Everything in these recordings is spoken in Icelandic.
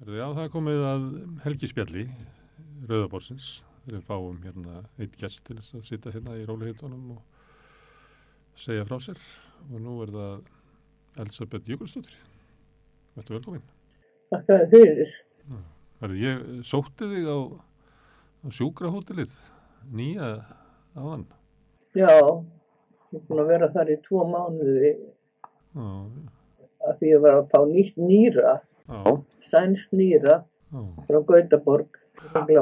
Já, það er komið að helgispjalli Rauðaborsins þegar við fáum hérna eitt gest til þess að sitja hérna í róliheitunum og segja frá sér. Og nú er það Elisabeth Jökulsdóttir. Þetta velkomin. Þakka þér fyrir. Herðu, ég sótti þig á, á sjúkrahótelið nýja áðan. Já, ég er búin að vera þar í tvo mánuði að því ég var að fá nýtt nýra, já, sænst nýra já, frá Gautaborg,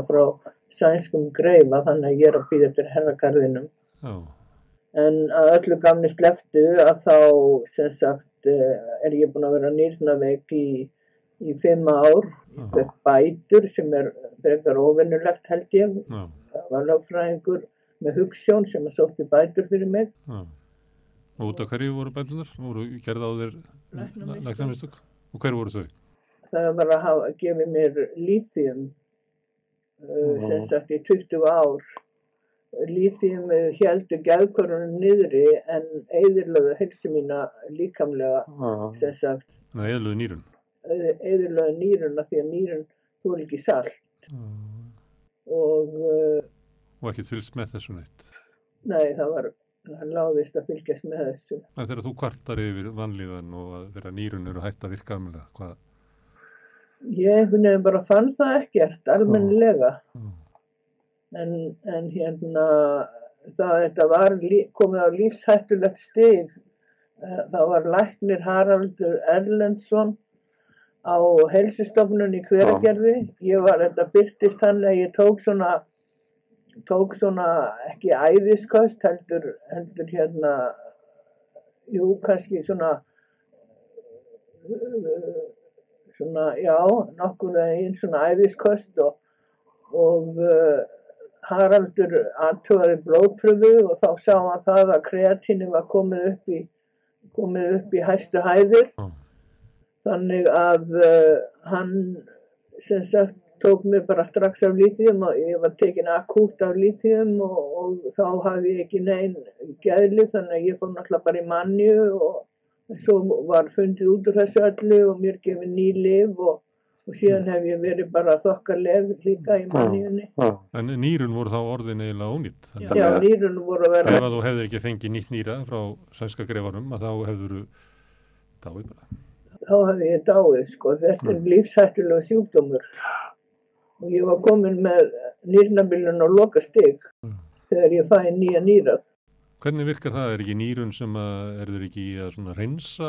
frá sænskum greifa, þannig að ég er að býða eftir herrakarðinum. já, En að öllu gamni sleftu að þá, sem sagt, eh, er ég búin að vera nýrnaveik í, í fimm ár. Fekk bætur sem er frekar óvinnulegt held ég. já, Það var lögfræðingur með hugssjón sem að sótti bætur fyrir mig. já. Og út af hverju voru bændunar? Voru gerð á þér Læknamistök. læknamistök? Og hverju voru þau? Það var að hafa gefið mér líþjum uh, sem sagt í 20 ár. Líþjum heldur gæðkorunum niðri en eðirlöðu helsi mína líkamlega sem sagt. Eðluðu nýrun. Eðirlöðu nýruna því að nýrun þú er ekki salt. Og uh, og ekki fylgst með þessu neitt. nei það var hann láðist að fylgjast með þessu. Er þegar þú kvartar yfir vanlíðan og að þegar nýrun eru hætt að virka almennilega, hvað? Ég einhvern veginn bara fann það ekkert almennilega. Já, en, en hérna það þetta var komið á lífshættulegt stig. Eh, það var læknir Haraldur Erlendsson á helsistofnun í hveragerði. Ég var þetta byrtist hann að ég tók svona tók svona ekki æðiskost heldur, heldur hérna jú kannski svona svona já nokkur einn svona æðiskost og, og uh, Haraldur aðtöðaði blóðpröfu og þá sá hann það að kreatínu var komið upp í komið upp í hæstu hæðir. Þannig að uh, hann sem sagt tók mig bara strax af líþjum og ég var tekin akút af líþjum og, og þá hafði ég ekki neinn geðlif þannig að ég fór náttúrulega bara í mannju og svo var fundið út úr þessu öllu og mér gefið ný lif og, og síðan hef ég verið bara þokkarleg líka í mannjunni. En nýrun voru þá orðin eiginlega ónýtt. Þannig Já, nýrun voru að vera ef að þú hefðir ekki fengið nýtt nýra frá sænska greifarum að þá hefður þú dáið bara. þá hafði ég dáið sko, þetta er lífshættulega sjúkdómur og ég var komin með nýrnabilun og loka stig Mm. þegar ég fæ nýja nýrað. Hvernig virkar það? Er ekki nýrun sem að er þeir ekki í að svona reynsa?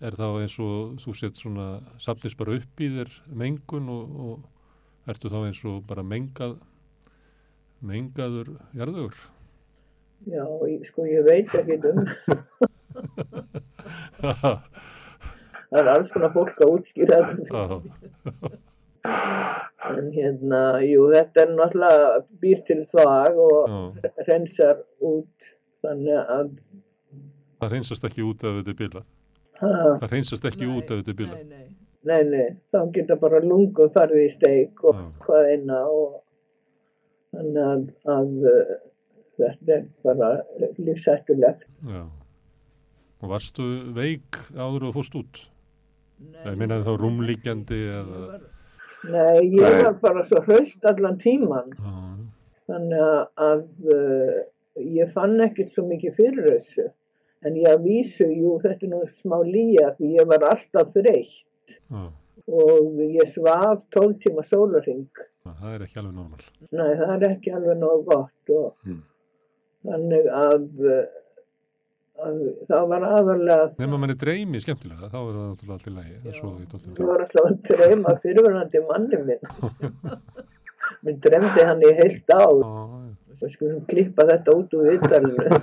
Er þá eins og þú sett svona safnist bara upp í þér mengun og, og ertu þá eins og bara mengað mengaður jarðugur? Já, sko ég veit ekki um, það er alls konar fólk að útskýra þetta en hérna, jú þetta er náttúrulega býr til þvag og já. reynsar út þannig að Það reynsast ekki út ef þetta ha, Það reynsast ekki út ef þetta bilað. nei, nei, nei, þá geta bara lungu farið í steik og hvað eina og þannig að, að uh, þetta er bara lífsættulegt. Já. Og varstu veik áður og fórst út? Ég meina þá rúmlíkjandi eða... Nei, ég var bara svo hraust allan tíman Já, þannig að, að uh, ég fann ekkert svo mikið fyrir þessu en ég að vísu, jú, þetta er nú smá lýja því ég var alltaf þreytt já. og ég svaf 12 tíma sólarring Það er ekki alveg normal. Nei, það er ekki alveg nóg gott og Mm. þannig að, að það var aðalega Nefnum manni dreymi skemmtilega, þá er það náttúrulega allt í lægi. Það var alltaf að dreyma fyrirverandi manni minn minn dremdi hann í heilt á Já, við skulum klippa þetta út úr viðtalinu já.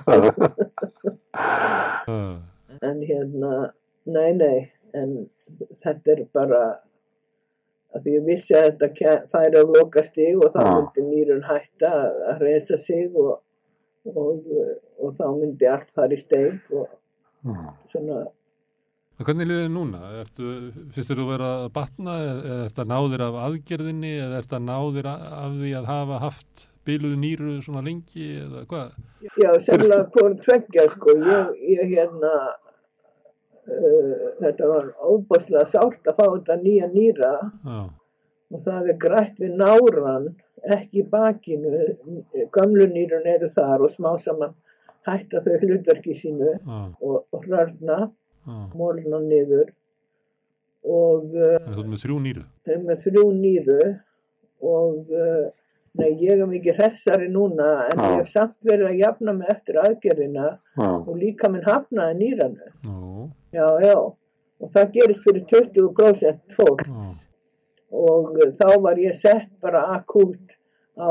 en hérna, nei, nei en þetta er bara að því ég vissi að þetta færi á loka stig og þá myndi nýrun hætta að- að reysa sig og, og, og þá myndi allt fara í steig og svona Hvernig liðið núna? Ertu, þér þú vera að batna eða eða ertu að ná þér af aðgerðinni eða ertu að ná þér a- af því að hafa haft bíluðu nýru svona lengi eða hvað? Já, sennilega hvort tveggja sko, ég, ég hérna, uh, þetta var óbúslega sárt að fá þetta nýja nýra já, og það er grætt við náran, ekki bakinu, gamlu nýrun eru þar og smá saman hætta þau hlutverki sínu já, og, og hrörna, já. mólna niður og uh, með þrjú nýru. er með þrjú nýru og uh, nei, ég er mikið hressari núna en Já. ég hef samt verið að jafna mig eftir aðgerðina já, og líka minn hafnaði nýranu. Já, já, og það gerist fyrir 20% fólk og uh, þá var ég sett bara akút á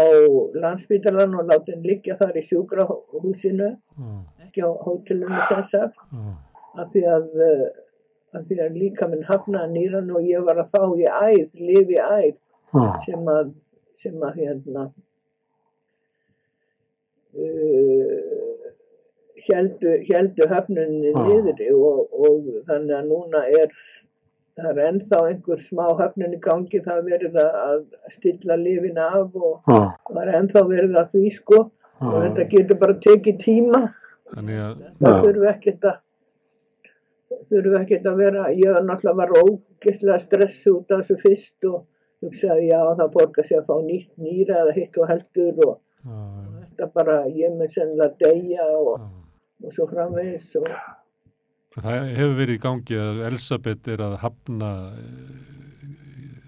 landsbytalan og látin liggja þar í sjúkrahúsinu, ekki á hótelinu sem sagt, já, af því að, uh, af því að líka minn hafnaði nýranu og ég var að fá í æð, lifi í æð sem að, sem að hérna uh, heldu, heldu höfnunni Já. niðri og, og þannig að núna er það er ennþá einhver smá höfnun í gangi það er verið að stilla lifin af og já, það er ennþá verið að því sko og já, þetta getur bara tekið tíma þannig að, það Já. þurfi ekkert að þurfi ekkert að vera ég var náttúrulega var ógeðslega stressu út af þessu fyrst og hugsaði já það borgar sér að fá nýtt nýra eða hitt og heldur og já, þetta bara ég með sennilega deyja og, já. og svo framvegis og Það hefur verið í gangi að Elisabeth er að hafna eh,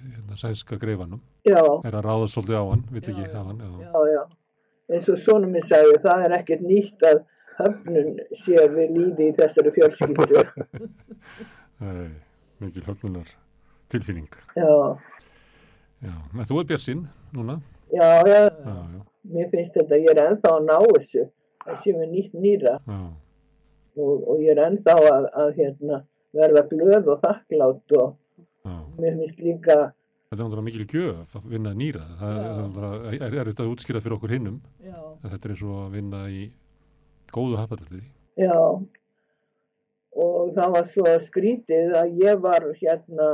hérna sænska greifanum, já, er að ráða svolítið á hann, vill ekki já. hann, já, já, já. Eins og svona minn sagði það er ekkert nýtt að höfnun sé við líði í þessari fjölskyldu. Nei, mikil höfnunar tilfinning. já, Já, en þú er Björnsinn núna, já, já. Já, já, mér finnst þetta, ég er ennþá að ná þessu. Sé með nýtt nýra. Og, og ég er ennþá að, að hérna, verða glöð og þakklátt og já. mér finnst líka Þetta er náttúrulega mikil gjöf að vinna nýra. Það Já. er er, er þetta að útskýra fyrir okkur hinnum, þetta er eins og að vinna í góðu hafðalliði. já og það var svo skrítið að ég var hérna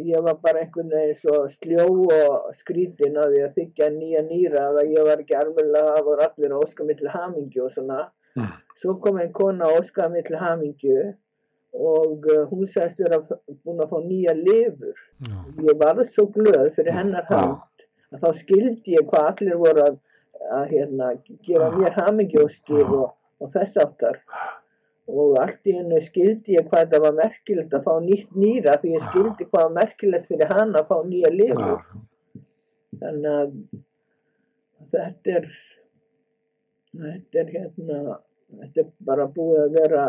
ég var bara einhvern veginn svo sljó og skrítin að að þykja nýja nýra að ég var ekki alveg að voru allir að óska mig til hamingju og svona. Mm. svo kom einn kona að óska mig til hamingju og uh, hún sagðist vera búin að fá nýja lifur. Já, ég var svo glöð fyrir hennar Já. hönd að þá skildi ég hvað allir voru að, að hérna, gefa mér hamingjóskir og, og þess áttar og allt í hennu skildi ég hvað þetta var merkilegt að fá nýtt nýra því ég skildi hvað var merkilegt fyrir hann að fá nýja lifur þannig að þetta er þetta er hérna þetta er bara búið að vera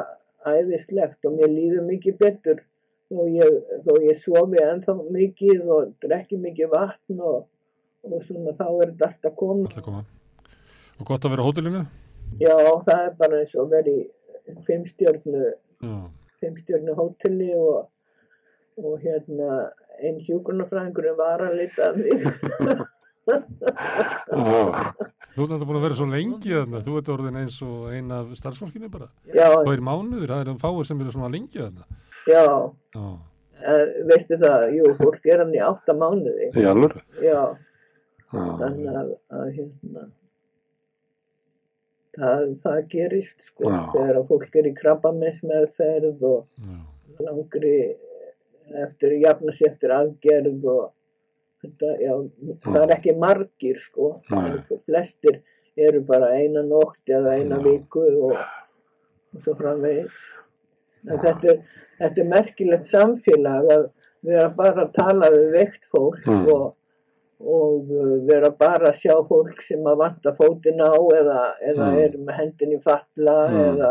æðislegt og mér líður mikið betur þó ég, þó ég sofi ennþá mikið og drekki mikið vatn og, og svona þá er þetta alltaf koma. Og gott að vera á hótelinu? Já, það er bara eins og verið í fimmstjörnu, Já, fimmstjörnu hóteli og, og hérna einn hjúkunarfræðingur var að leita að mig. Þú ert búin að vera svo lengi þarna, þú ert orðin eins og ein af starfsfólkinu bara. Og er mánuður, það er fáir sem eru svona lengi þarna. já, Já, eh, veistu það, jú, fólk er hann í átta mánuði. Já, Já, þannig að, að hérna, það, það gerist sko, Já. þegar að fólk er í krabbameinsmeðferð og já, langri eftir, jafna sér eftir aðgerð og þetta, já, það er ekki margir sko, Nei. flestir eru bara eina nótt eða eina Já. viku og, og svo framvegis. Þetta er, þetta er merkilegt samfélag að vera bara að tala við veikt fólk og, og uh, vera bara að sjá fólk sem að vanta fótinn á eða, eða Mm. er með hendinni falla Mm. eða,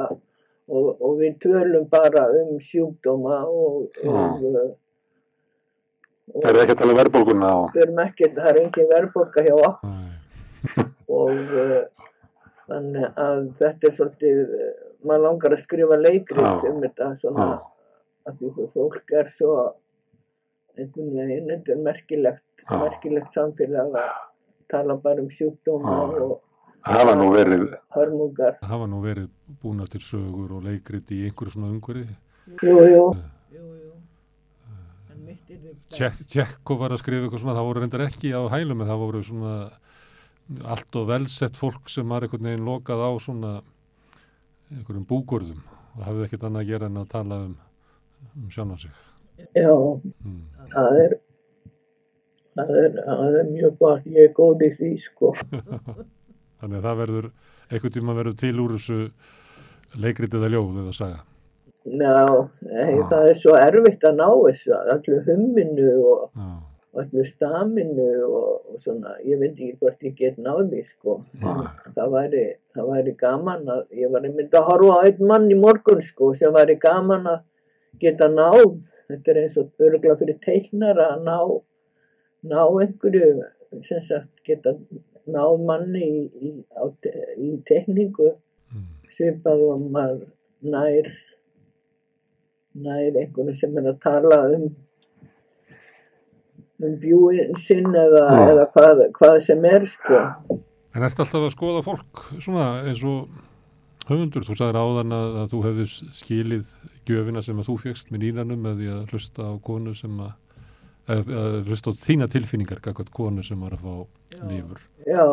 og, og við tölum bara um sjúkdóma og, og, uh, og það er ekki að tala um verðbólguna og, við erum ekkert, það er engin verðbólka hjá og uh, þannig að þetta er svolítið, maður langar að skrifa leikrit Já. um þetta svona að því að fólk er svo einhvern veginn, þetta er merkilegt. Merkilegt samfélag að tala bara um sjúkdóma Já. og var nú verið, hörmungar. hafa nú verið búna til sögur og leikrit í einhverju svona umhverfi. Jú, jú. Jú, jú. En mitt er þetta. Tjekk- Tjekko var að skrifa eitthvað svona, það voru reyndar ekki á hælum en það voru svona allt og velsett fólk sem var einhvern veginn lokað á svona einhverjum búgörðum og hafði ekkert annað að gera en að tala um um sjálfan sig. Já, Mm. það er, það er, það er mjög gott, ég er góð í því, sko. Þannig að það verður, einhvern tíma verður til úr þessu leikrit eða ljóð eða saga. Já, nei, það er svo erfitt að ná þessu, allir humminu og Já, allir staminu og, og svona, ég veit ekki hvort ég get náði, sko. En Það væri, það væri gaman að, ég var einmitt að horfa á einn mann í morgun, sko, sem væri gaman að geta náð, þetta er eins og örgla fyrir teiknara að ná, ná einhverju, sem sagt, geta náð manni í, í, á, í teikningu, mm. svipað og maður nær, nær einhvern sem er að tala um um bjúin sinn eða, Já. eða hvað, hvað sem er sko. En ert alltaf að skoða fólk svona eins og höfundur? Þú sagðir áðan að, að þú hefðis skilið gjöfina sem að þú fegst með nýranum með því að hlusta á konu sem að hlusta á þína tilfinningar gagvat konu sem var að fá lífur. Já,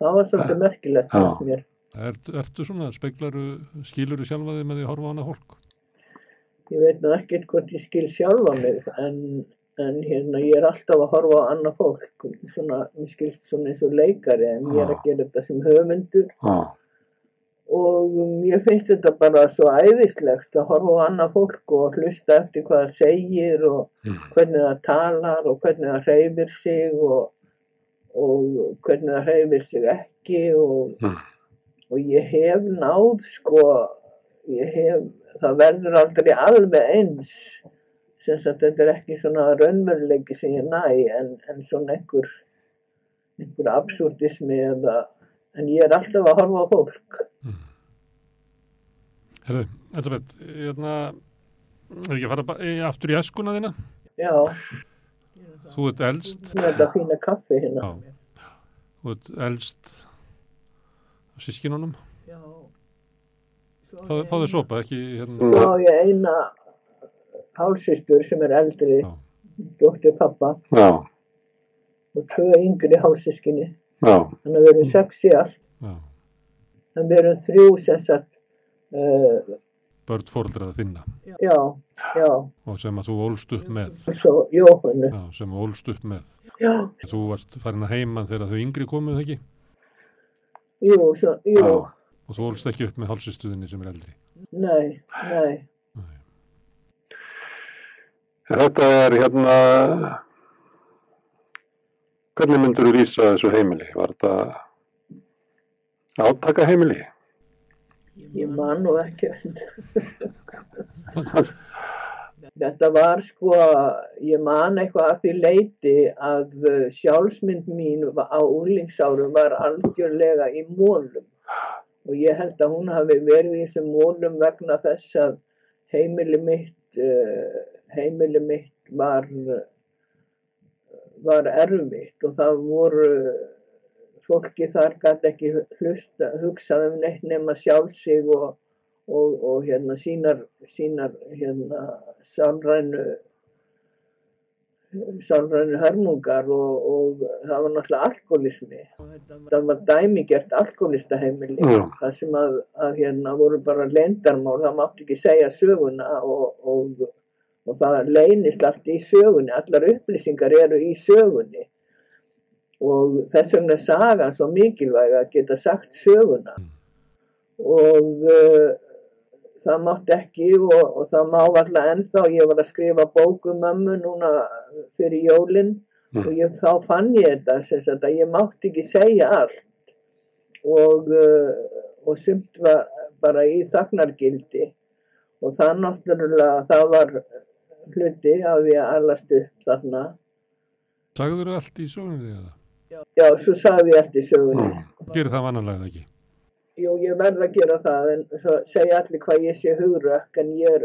það var svolítið merkilegt Já. fannst mér. Er, ertu svona, speklaru, skiluru sjálfa þig með því að horfa á hana fólk? Ég veit nú ekkert hvort ég skil sjálfa mig en, en hérna ég er alltaf að horfa á annað fólk svona, mér skilst svona eins og leikari en ég er að gera þetta sem höfundur Já, og ég finnst þetta bara svo æðislegt að horfa á annað fólk og hlusta eftir hvað það segir og Mm. hvernig það talar og hvernig það hreyfir sig og, og hvernig það hreyfir sig ekki og, Mm. og ég hef náð sko, ég hef, það verður aldrei alveg eins sem sagt þetta er ekki svona raunveruleiki sem ég næ en, en svona einhver einhver absúrdismi eða en ég er alltaf að horfa á fólk Herðu, Elisabeth, hérna, er ekki að fara í- aftur í eskuna þína? já, Þú ert elst, með þetta fína kaffi hérna Já. þú ert elst af sískinunum. Já. Fáðu fáðu sopa, ekki hérna. Svo á ég eina hálsistur sem er eldri, Já. dóttir pappa já, og tvö yngri hálsiskinni. Já, Þannig að við erum sex í allt, Já. en við erum þrjú sem sagt, uh, Börn fóreldraða þinna. Já, já, og sem að þú ólst upp með. svo Jóhannu, Já, sem þú ólst upp með. já, Þú varst farin að heiman þegar þau yngri komuð ekki? Jú, svo, jú, Já. og þú ólst ekki upp með hálsistuðinni sem er eldri. nei, nei, Þetta er hérna, hvernig myndur þú lýsa þessu heimili? Var þetta átaka heimili? ég man nú ekki. Þetta var sko, ég man eitthvað að því leiti að sjálfsmynd mín á úlingsárum var algjörlega í mólum og ég held að hún hafi verið í þessum mólum vegna þess að heimili mitt, uh, heimili mitt var, var erfitt og það voru fólki þar gæti ekki hlusta, hugsað um neitt nema sjálf sig og og, og hérna sínar, sínar hérna sálrænu sálrænu hörmungar og, og það var náttúrulega alkoholismi. Það var dæmigert alkoholistaheimili Já. það sem að, að hérna voru bara leyndarmál, það mátti ekki segja söguna og, og, það leynist allt í sögunni, allar upplýsingar eru í sögunni. Og þess vegna er sagan svo mikilvæg að geta sagt söguna. Og uh, það mátti ekki og, og það má alltaf ennþá, ég var að skrifa bóku mömmu núna fyrir jólin. Mm. og ég, þá fann ég þetta sem sagt að ég mátti ekki segja allt. Og, uh, og sumt var bara í þagnargildi. Og það náttúrulega, það var hluti af því að allast upp þarna. Sagður þú allt í sögunni eða? Já, svo sagði ég eftir sögunni. Mm. Gerir það vanalega ekki? Jú, ég verð að gera það en svo segja allir hvað ég sé hugrökk en ég er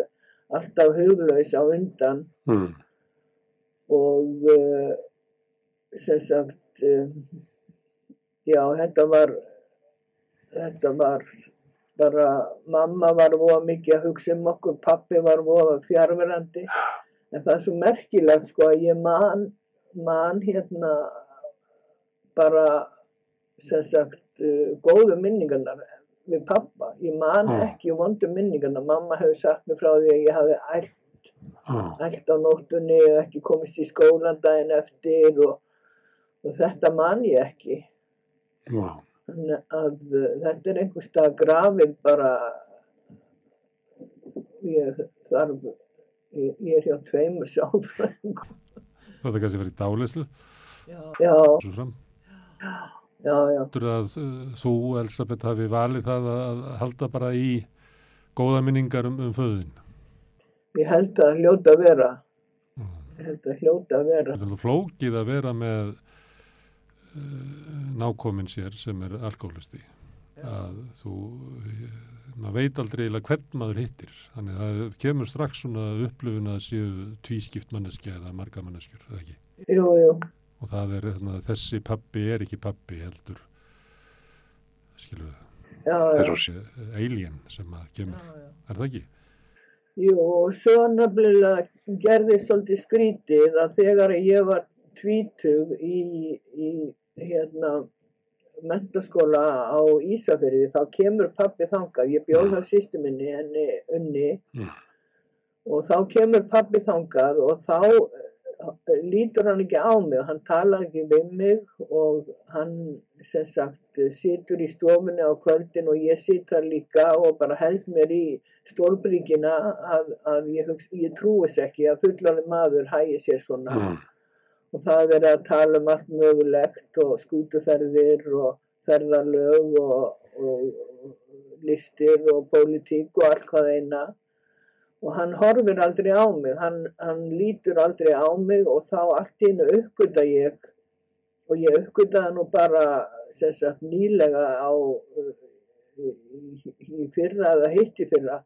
alltaf huglaus á undan Mm. og uh, sem sagt uh, já, þetta var þetta var bara, mamma var voða mikið að hugsa um okkur, pappi var voða fjárverandi en það er svo merkilegt sko að ég man man hérna bara sem sagt uh, góðu minningarnar við pappa, ég man Mm. ekki vondu minningarnar, mamma hefur sagt mér frá því að ég hafi ælt Já. allt á nóttunni og ekki komist í skólan daginn eftir og, og þetta man ég ekki. Já. Þannig að uh, þetta er einhver stað grafið bara, ég þarf, ég, ég er hjá tveimur sálfræðingum. Það er kannski verið dálislu, Já, svo fram. já, já, Heldur að uh, þú, Elisabeth, hafi valið það að, að halda bara í góða minningar um, um föðin? ég held að hljóta að vera, Mm. ég held að hljóta að vera. Þetta er flókið að vera með uh, nákomin sér sem er alkoholisti. Að þú, maður veit aldrei eiginlega hvern maður hittir. Þannig að það kemur strax svona upplifun að séu tvískipt manneskja eða marga manneskjur, eða ekki? Jú, jú, Og það er þarna, þessi pappi er ekki pappi heldur, skilur það, þessi alien sem að kemur. já, já. Er það ekki? Jú, og svo nefnilega gerði svolítið skrítið að þegar ég var tvítug í, í hérna mentaskóla á Ísafirði þá kemur pappi þangað, ég bjóð það sýstu minni henni unni Mm. og þá kemur pappi þangað og þá eh, lítur hann ekki á mig, hann talar ekki við mig og hann sem sagt situr í stofunni á kvöldin og ég situr líka og bara held mér í stólbríkina að, að ég, ég trúis ekki að fullarinn maður hægi sér svona Mm. Og það er verið að tala um allt mögulegt og skútuferðir og ferðalög og, og listir og pólitík og allt hvað eina. Og hann horfir aldrei á mig, hann, hann lítur aldrei á mig og þá allt í hennu uppgöta ég. Og ég uppgötaði nú bara sem sagt nýlega á í, í, í fyrra eða hitti fyrra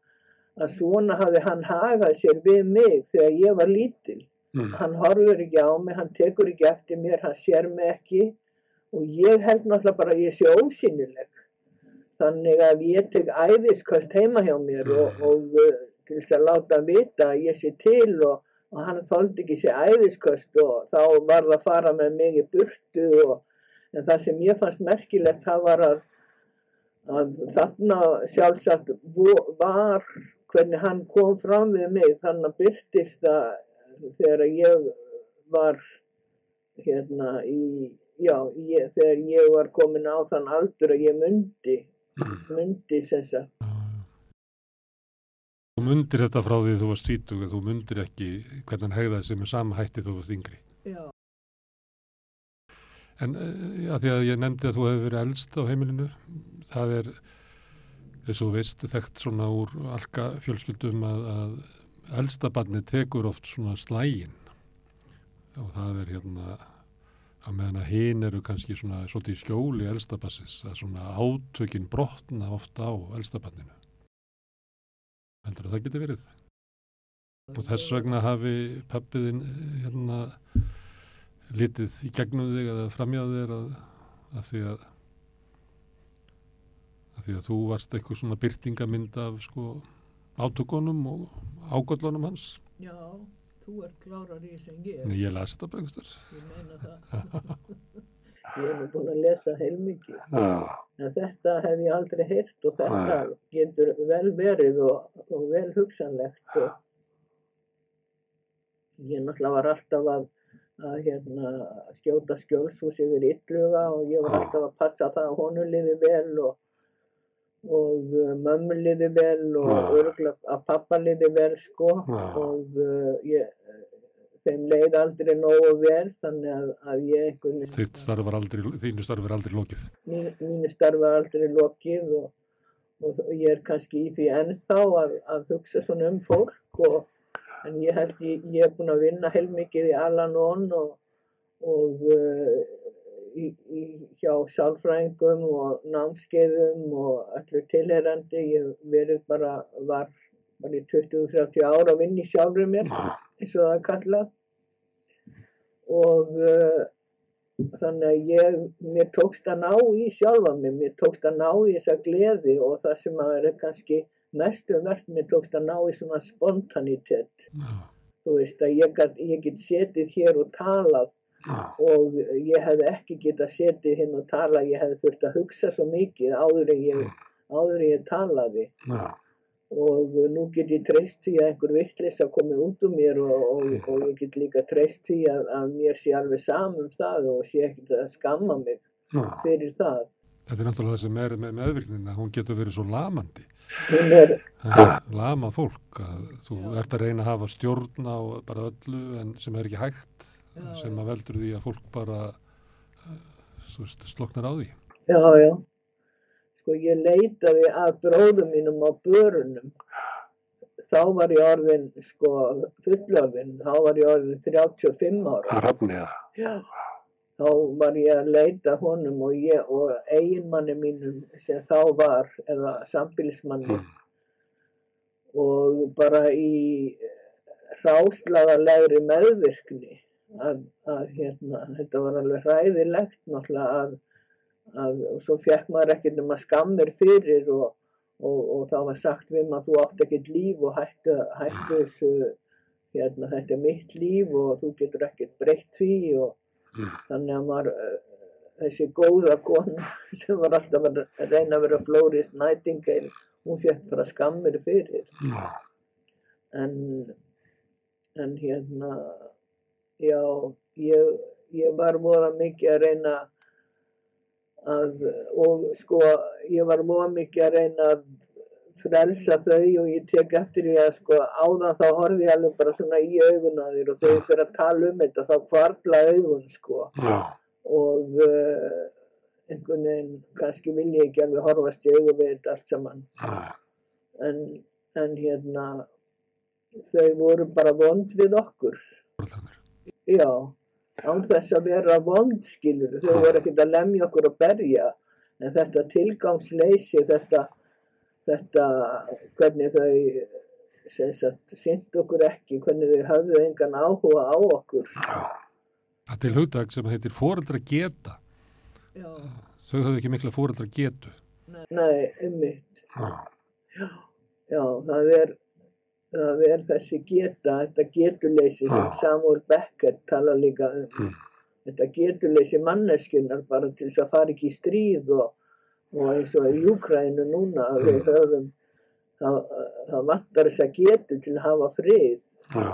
að svona hafi hann hagað sér við mig þegar ég var lítil Mm. hann horfur ekki á mig, hann tekur ekki eftir mér, hann sér mig ekki og ég held náttúrulega bara að ég sé ósynileg. Þannig að ég tek æðiskast heima hjá mér og, og uh, til þess að láta vita að ég sé til og, og hann þóldi ekki sé æðiskast og þá var það að fara með mig í burtu og en það sem ég fannst merkilegt það var að, að þarna sjálfsagt var hvernig hann kom fram við mig þannig að byrtist það þegar ég var hérna í, já, ég, þegar ég var komin á þann aldur að ég myndi, myndi sem sagt, Þú mundir þetta frá því þú varst tvítug en þú mundir ekki hvernig hegðaði sem er sama hætti þú varst yngri. já, En að því að ég nefndi að þú hefur verið elst á heimilinu, það er, eins og veist, þekkt svona úr alka fjölskyldum að, að elsta barni tekur oft svona slægin og það er hérna að meðan að hinn eru kannski svona svolítið í skjóli elsta bassis, að svona átökin brotna ofta á elsta barninu. Heldur að það geti verið? Og þess vegna hafi pappiðin hérna litið í gegnum þig eða framjáð þér að, að því að að því að þú varst eitthvað svona byrtingamind af sko átökunum og ágöllunum hans. já, þú ert klárar í sem ég, Nei, ég las þetta einhverstur. ég meina það. ég hef búin að lesa heilmikið. Já. En þetta hef ég aldrei heyrt og þetta getur vel verið og, og vel hugsanlegt og ég náttúrulega var alltaf að, að hérna, skjóta skjólshús yfir illuga og ég var alltaf að passa það að honum liði vel og, og uh, mömmu liði vel og Já. örgulega að pappa liði vel sko Já. og uh, ég, þeim leið aldrei nógu vel þannig að, að ég einhvern veginn- starf þínu starf er aldrei lokið. mín, mínu starfi er aldrei lokið og, og ég er kannski í því ennþá að, að hugsa svona um fólk og, en ég held ég, ég er búin að vinna heilmikið í Al-Anon og, og uh, í, í, hjá sálfræðingum og námskeiðum og allir tilherandi ég verið bara var bara í 20-30 ára að vinna í sjálfur mér eins og það er kallað. Og uh, þannig að ég, mér tókst að ná í sjálfa mig, mér tókst að ná í þessa gleði og það sem að er kannski mestu verð, mér tókst að ná í svona spontanitet, þú veist að ég, ég get setið hér og talað. Og ég hefði ekki getað setið hinn og talað, ég hefði þurft að hugsa svo mikið áður en ég, áður en ég talaði Já. og nú get ég treyst því að einhver vittlis að komi út úr mér og, og, og ég get líka treyst því að, að mér sé alveg saman það og sé ekkert að skamma mig Já. fyrir það. Þetta er náttúrulega það sem er með meðvirknin að hún getur verið svo lamandi. Er, er lama fólk að þú ert að reyna að hafa stjórn á bara öllu en sem er ekki hægt sem að veldur því að fólk bara uh, veist, sloknar á því. já, já, sko ég leitaði að bróðum mínum á börunum. Þá var ég orðin, sko, fullorðin, þá var ég orðin 35 ára. Það. Já. Þá var ég að leita honum og ég og eiginmanni mínum sem þá var, eða sambilsmanni Mm. og bara í ráslaðarlegri meðvirkni að, að hérna, þetta var alveg hræðilegt náttúrulega að, að og svo fekk maður ekkert nema skammir fyrir og, og, og þá var sagt við maður þú átt ekkert líf og hættu, hættu þessu hérna, þetta er mitt líf og þú getur ekkert breytt því og Mm. þannig að maður uh, þessi góða kona sem var alltaf að reyna að vera Flóris Nightingale hún fekk bara skammir fyrir. En en hérna já, ég, ég var voða mikið að reyna að og sko, ég var voða mikið að reyna að frelsa þau og ég tek eftir því að sko áðan þá horfði ég alveg bara svona í augun á þér og þau fyrir að tala um þetta þá kvarla augun sko Já. og uh, einhvern veginn kannski vil ég ekki alveg horfast í augun við þetta allt saman en, en hérna þau voru bara vond við okkur. Já, án þess að vera vond skilur, þau voru ekkert að lemja okkur og berja, en þetta tilgangsleysi, þetta þetta, hvernig þau sýnt okkur ekki, hvernig þau hafðu engan áhuga á okkur. Það til hugdag sem heitir foreldra geta. já, Þau hafðu ekki mikla foreldra getu. nei, ummitt Já. Já, það er, það er þessi geta, þetta getuleysi sem. Samuel Beckett tala líka um. Mm. Þetta getuleysi manneskunar bara til þess að fara ekki í stríð og, og eins og í Júkrænu núna að við höfum, það, það vantar þess að getu til að hafa frið. Já.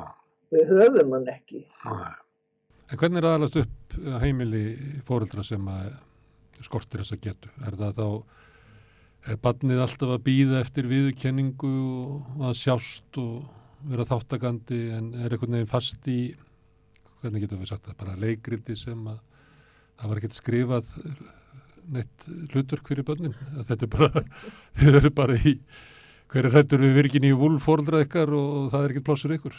Við höfum hann ekki. Já. En hvernig er aðalast upp uh, heimili foreldra sem að skortir þessa getu? Er það þá, barnið alltaf að býða eftir viðurkenningu og að sjást og vera þáttakandi en er einhvern veginn fast í, hvernig getum við sagt það, bara leikriti sem að það var ekkert skrifað neitt hlutverk fyrir börnin. Þetta er bara, þið eru bara í, hver er hrættur við virkin í vúlfóreldra ykkar og það er ekkert plássur ykkur.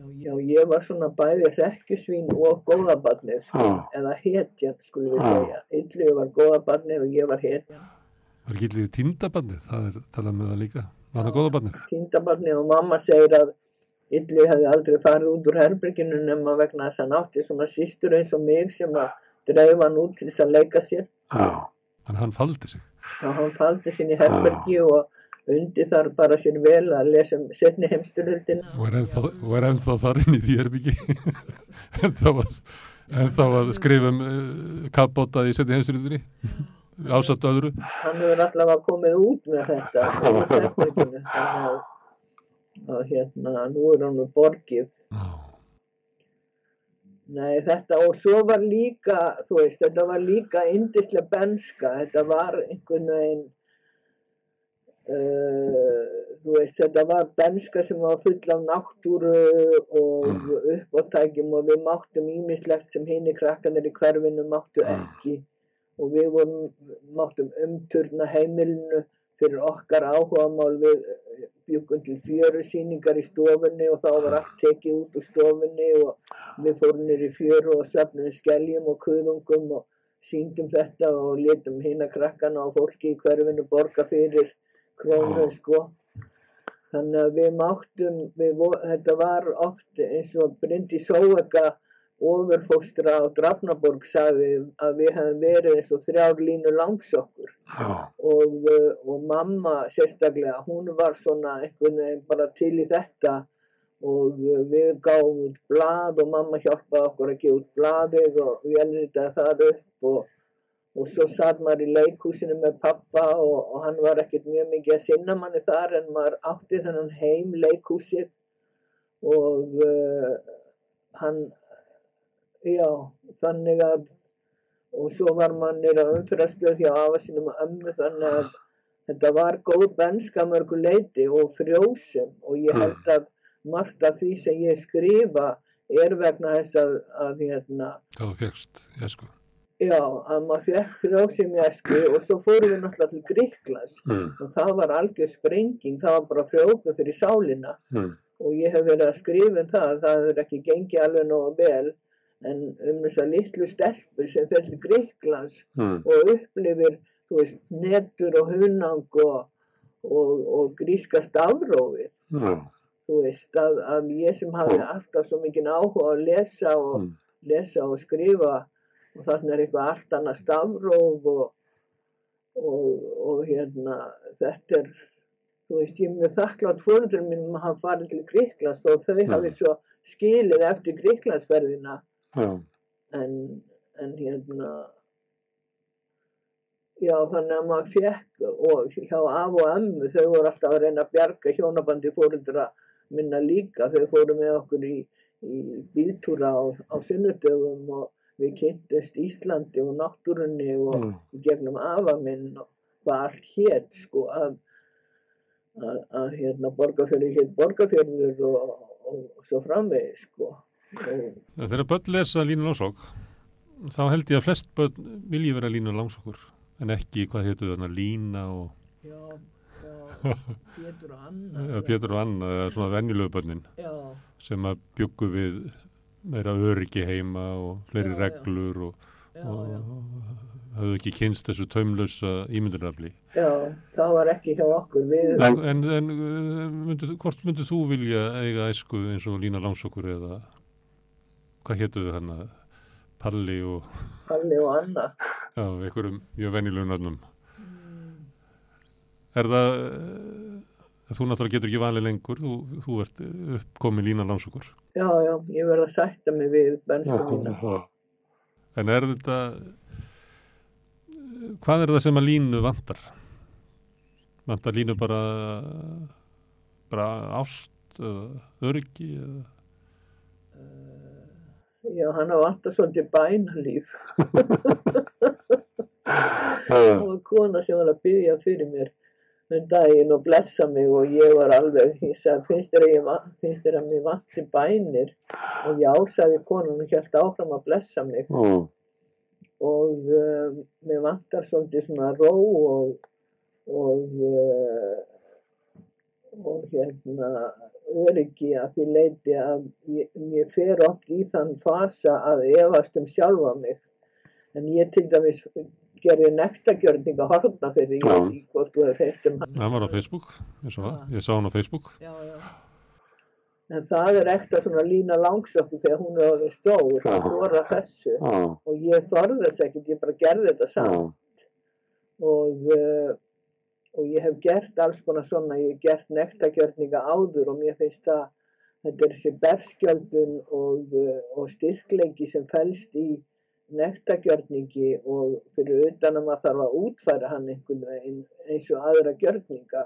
Já, já, ég var svona bæði rekkjusvín og góðabarnið, sko, Já. eða hetjan, skulum við Já. segja. Yllu var góðabarnið og ég var hetjan. Var ekki illið tíndabannið, það er talað með það líka. Var það góða bannið? týndabarni og mamma segir að Ylli hefði aldrei farið út úr herberginu nema vegna þess að hann átti svona sístur eins og mig sem að dreif hann út til þess að leika sér Já. Þannig að hann faldi sig. og hann faldi sinni herbergi og undi þar bara sér vel að lesa um setni heimsturöldina Og er ennþá, þar inn í því herbyggi. að, ennþá að skrifa um uh, kappbóta í setni heimstyrðinni. Ásatt öðru. hann hefur allavega komið út með þetta. Að, að hérna nú er hann með borgið. Nei, þetta og svo var líka, þú veist, þetta var líka indislega benska, þetta var einhvern veginn, uh, þú veist, þetta var benska sem var full af náttúru og uppáttækjum og við máttum ímislegt sem hinn í krakkanir í hverfinu máttu ekki og við vorum, máttum umturna heimilinu fyrir okkar áhugamál við bjökkum til fjöru síningar í stofunni og þá var allt tekið út úr stofunni og við fórum í fjöru og söfnum skeljum og kuðungum og síndum þetta og letum hinn að krakkana og fólki í hverfinu borga fyrir krónu sko. Þannig að við máttum, við, þetta var oft eins og Bryndi Sóeka ofurfóstra á Drafnaborg sagði að við hefum verið eins og þrjár línu langsokkur Já. og, uh, og mamma sérstaklega, hún var svona einhvern veginn bara til í þetta. Og uh, við gáum út blað og mamma hjálpaði okkur að gefa út blaðið og við elritaði það upp og, og svo satt maður í leikhúsinu með pappa og, og hann var ekkert mjög mikið að sinna manni þar en maður átti þennan heim leikhúsið. Og uh, hann, já, þannig að og svo var mannir að umfyrastöð hjá afa sínum og ömmu þannig að þetta var góð benska mörgu leiti og frjósum og ég held að margt af því sem ég skrifa er vegna þess að, að hérna, Hvað þú fegst, ég sko. já, að maður fekk frjósum í esku og svo fórum við náttúrulega til Gríklands Mm. og það var algjör sprenging, það var bara frjóku fyrir sálina Mm. og ég hef verið að skrifa um það, það hefur ekki gengið alveg nógu vel en um þess að litlu stelpur sem fer til Gríklands Mm. og upplifir, þú veist, netur og hunang og, og, og gríska stafrófið Já. þú veist, að, að ég sem hafði alltaf svo mikið áhuga að lesa og Mm. lesa og skrifa og þarna er eitthvað allt annað stafróf og, og, og hérna þetta er þú veist, ég er mjög þakklátt fórundur mínum að hafa farið til Gríklands og þau Mm. hafi svo skilið eftir Gríklandsferðina. En, en hérna já þannig að maður fekk og hjá af og emmu þau voru alltaf að reyna að bjarga hjónabandi fórundra minna líka. Þau fóru með okkur í, í bíltúra á, á sunnudögum og við kynntist Íslandi og náttúrunni og Mm. gegnum afa minn og hvað allt hétt sko að, að, hérna borgarfjörður hétt borgarfjörður og, og, og svo framvegis sko Þegar börn lesa línu langsók, þá held ég að flest börn vilji vera línu langsókur, en ekki hvað heitur þarna lína og Já, já, Pétur og Anna. Pétur og Anna, svona venjulegu börnin Já, sem að byggu við meira öryggi heima og fleiri Já, reglur og, og hafðu ekki kynst þessu taumlösa ímyndunafli. Já, það var ekki hjá okkur. Við, En- En, uh, myndu, hvort myndu þú vilja eiga æsku eins og lína langsókur eða hvað hétu þau hann Palli og Palli og Anna. já, einhverjum mjög venjulegum nöfnum. Mm. Er það, uh, þú náttúrulega getur ekki valið lengur, þú, þú ert uppkomin lína langsókur. Já, já, ég verð að sætta mig við bensku mína. Já. En er þetta, hvað er það sem að línu vantar? Vantar línu bara, bara ást, öryggi, eða? Já, hann har vantað svolítið bænalíf. Það var kona sem var að byggja fyrir mér um daginn og blessa mig og ég var alveg, ég sagði, finnst þér að, ég, finnst þér að mér vanti bænir? Og já, sagði konan og hélt áfram að blessa mig. Mm. og uh, mér vantar svolítið svona ró og og uh, og hérna öryggi að því leiti að ég, ég fer oft í þann fasa að efast um sjálfa mig en ég til dæmis gerði nektagjörning að horfna fyrir ég veit ekki hvort þú hefur heilt um hann Það var á Facebook, ég sá, ég sá hann á Facebook. já, já. en það er ekta svona lína langsökku þegar hún er stór Já. að þóra þessu Já. og ég þorði þess ekkert, ég bara gerði þetta Já. saman og, uh, og ég hef gert alls konar svona, ég hef gert nektagjörninga áður og mér finnst það þetta er þessi berskjöldun og, uh, og styrkleiki sem felst í nektagjörningi og fyrir utan að maður þarf að útfæra hann einhvern veginn eins og aðra gjörninga.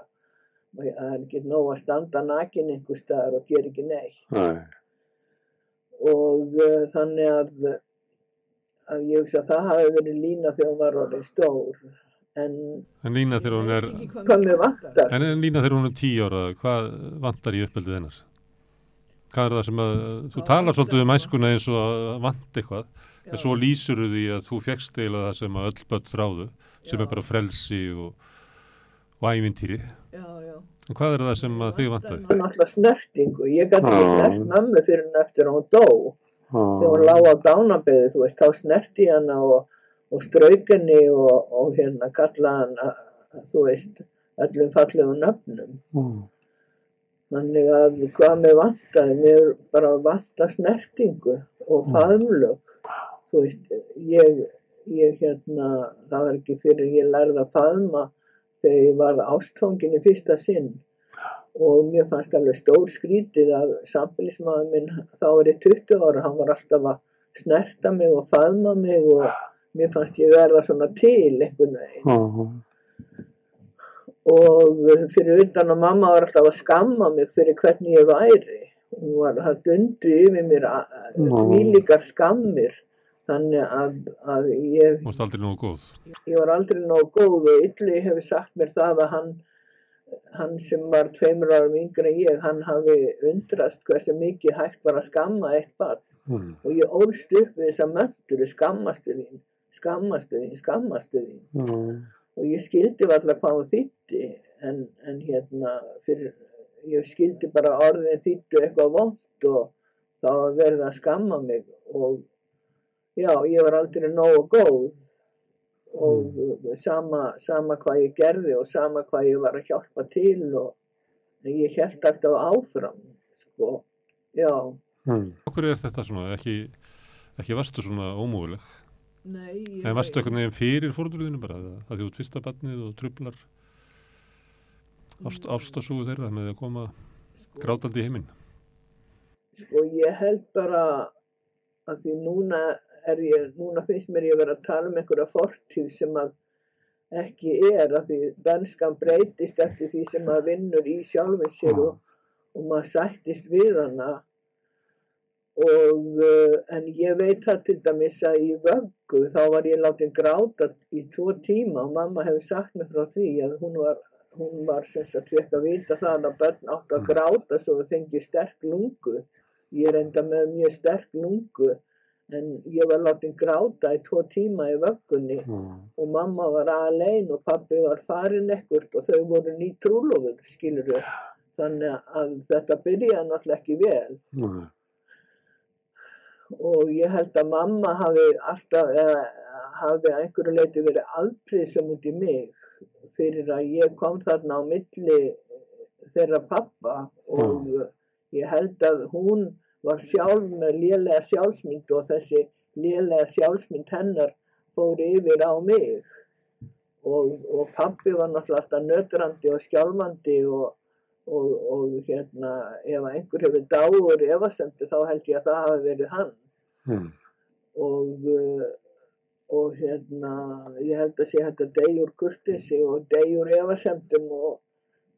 Og það er ekki nóg að standa nakin einhver staðar og gera ekki neitt. Nei. og uh, þannig að, að ég hugsa að það hafi verið lína þegar hún var orðin stór en En lína þegar hún er, hvað mér vantar en en lína þegar hún er tíu ára, hvað vantar í uppeldið hennar? Hvað er það sem að, þú Það talar vantar- svolítið um æskuna eins og að vant eitthvað, en svo lýsur því að þú fegst eiginlega það sem að öll börn þráðu, sem Já. er bara frelsi og, og ævintýri. já, já. En hvað er það sem að þig vantaði? það er náttúrulega snertingu ég gæti ekki Já. snert mömmu fyrir henni eftir að hún dó þegar hún Já. lág á dánabeði þú veist, þá snerti hana og, og strauk henni og, og hérna kalla hana þú veist, öllum fallegum nöfnum Mm. Þannig að hvað mér vantaði, mér bara vanta snertingu og faðumlög. Þú veist, ég, ég hérna, það var ekki fyrir ég lærði að faðma þegar ég var ástfangin í fyrsta sinn og mér fannst alveg stór skrítið að samfélagsmaður minn, þá er ég 20 ára, hann var alltaf að snerta mig og faðma mig og mér fannst ég verða svona til einhvern veginn Já. og fyrir utan að mamma var alltaf að skamma mig fyrir hvernig ég væri hún var að dundi yfir mér því líkar skammir þannig að, að ég, Þú varst aldrei nógu góð. ég var aldrei nóg góð og Ylli hefur sagt mér það að hann hann sem var tveimur árum yngri en ég, hann hafi undrast hversu mikið hægt var að skamma eitt barn Mm. og ég ólst upp við þessa mönturu skammastu þín, skammastu þín, skammastu þín Já. og ég skildi alltaf hvað hún þýtti en, en hérna fyrir, ég skildi bara orðin þýttu eitthvað vond og þá var verið að skamma mig og já, ég var aldrei nógu góð og sama, sama hvað ég gerði og sama hvað ég var að hjálpa til og en ég held alltaf áfram sko, já Mm. Okkur er þetta svona, ekki, ekki varstu svona ómúguleg. Nei, ég En varstu eitthvað nefn fyrir fórhundurðinu bara, að það út fyrsta barnið og trublar ást, ástasúgu þeirra með að koma sko, grátandi í heiminn. Sko ég held bara að því núna er ég, núna finnst mér ég vera að tala um einhverja fortíð sem að ekki er að því benskan breytist eftir því sem maður vinnur í sjálfum sér og, og maður sættist við hana og uh, en ég veit það til dæmis að í vöggu þá var ég látin gráta í tvo tíma og mamma hefur sagt mér frá því að hún var hún var sem sagt fekk að vita það að börn áttu að gráta svo þau fengi sterk lungu. Ég er enda með mjög sterk lungu en ég var látin gráta í tvo tíma í vöggunni Mm. og mamma var alein og pabbi var farin ekkert og þau voru ný trúlofur skilur þau þannig að þetta byrjaði náttúrulega ekki vel. Nei. Og ég held að mamma hafi alltaf eða, hafi að einhverju leiti verið aðprísum út í mig fyrir að ég kom þarna á milli þeirra pappa og ég held að hún var sjálf með lélega sjálfsmynd og þessi lélega sjálfsmynd hennar fór yfir á mig. Og, og pappi var náttúrulega nötrandi og skjálfandi og, og, og hérna ef einhver hefur dáður efasendu þá held ég að það hafi verið hann Mm. og, uh, og hérna ég held að sé að degjur kurtisi og degjur efasemdum og,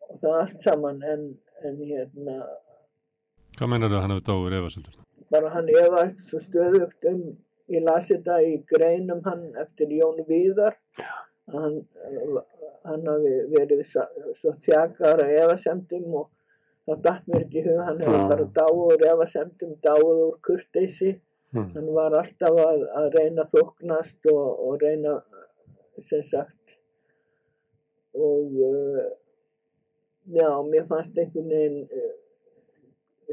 og það allt saman en, en hérna Hvað meinar það að hann hefði dáið efasendur? bara hann efast svo stöðugt um ég lasi þetta í greinum hann eftir Jón Víðar hann, uh, hann hafi verið svo, þjakar að efasemdum og það datt mér ekki hug hann hefur bara dáður efasemdum dáður kurtisi Mm. hann var alltaf að, að reyna að þóknast og, og reyna sem sagt og uh, já, mér fannst einhvern veginn uh,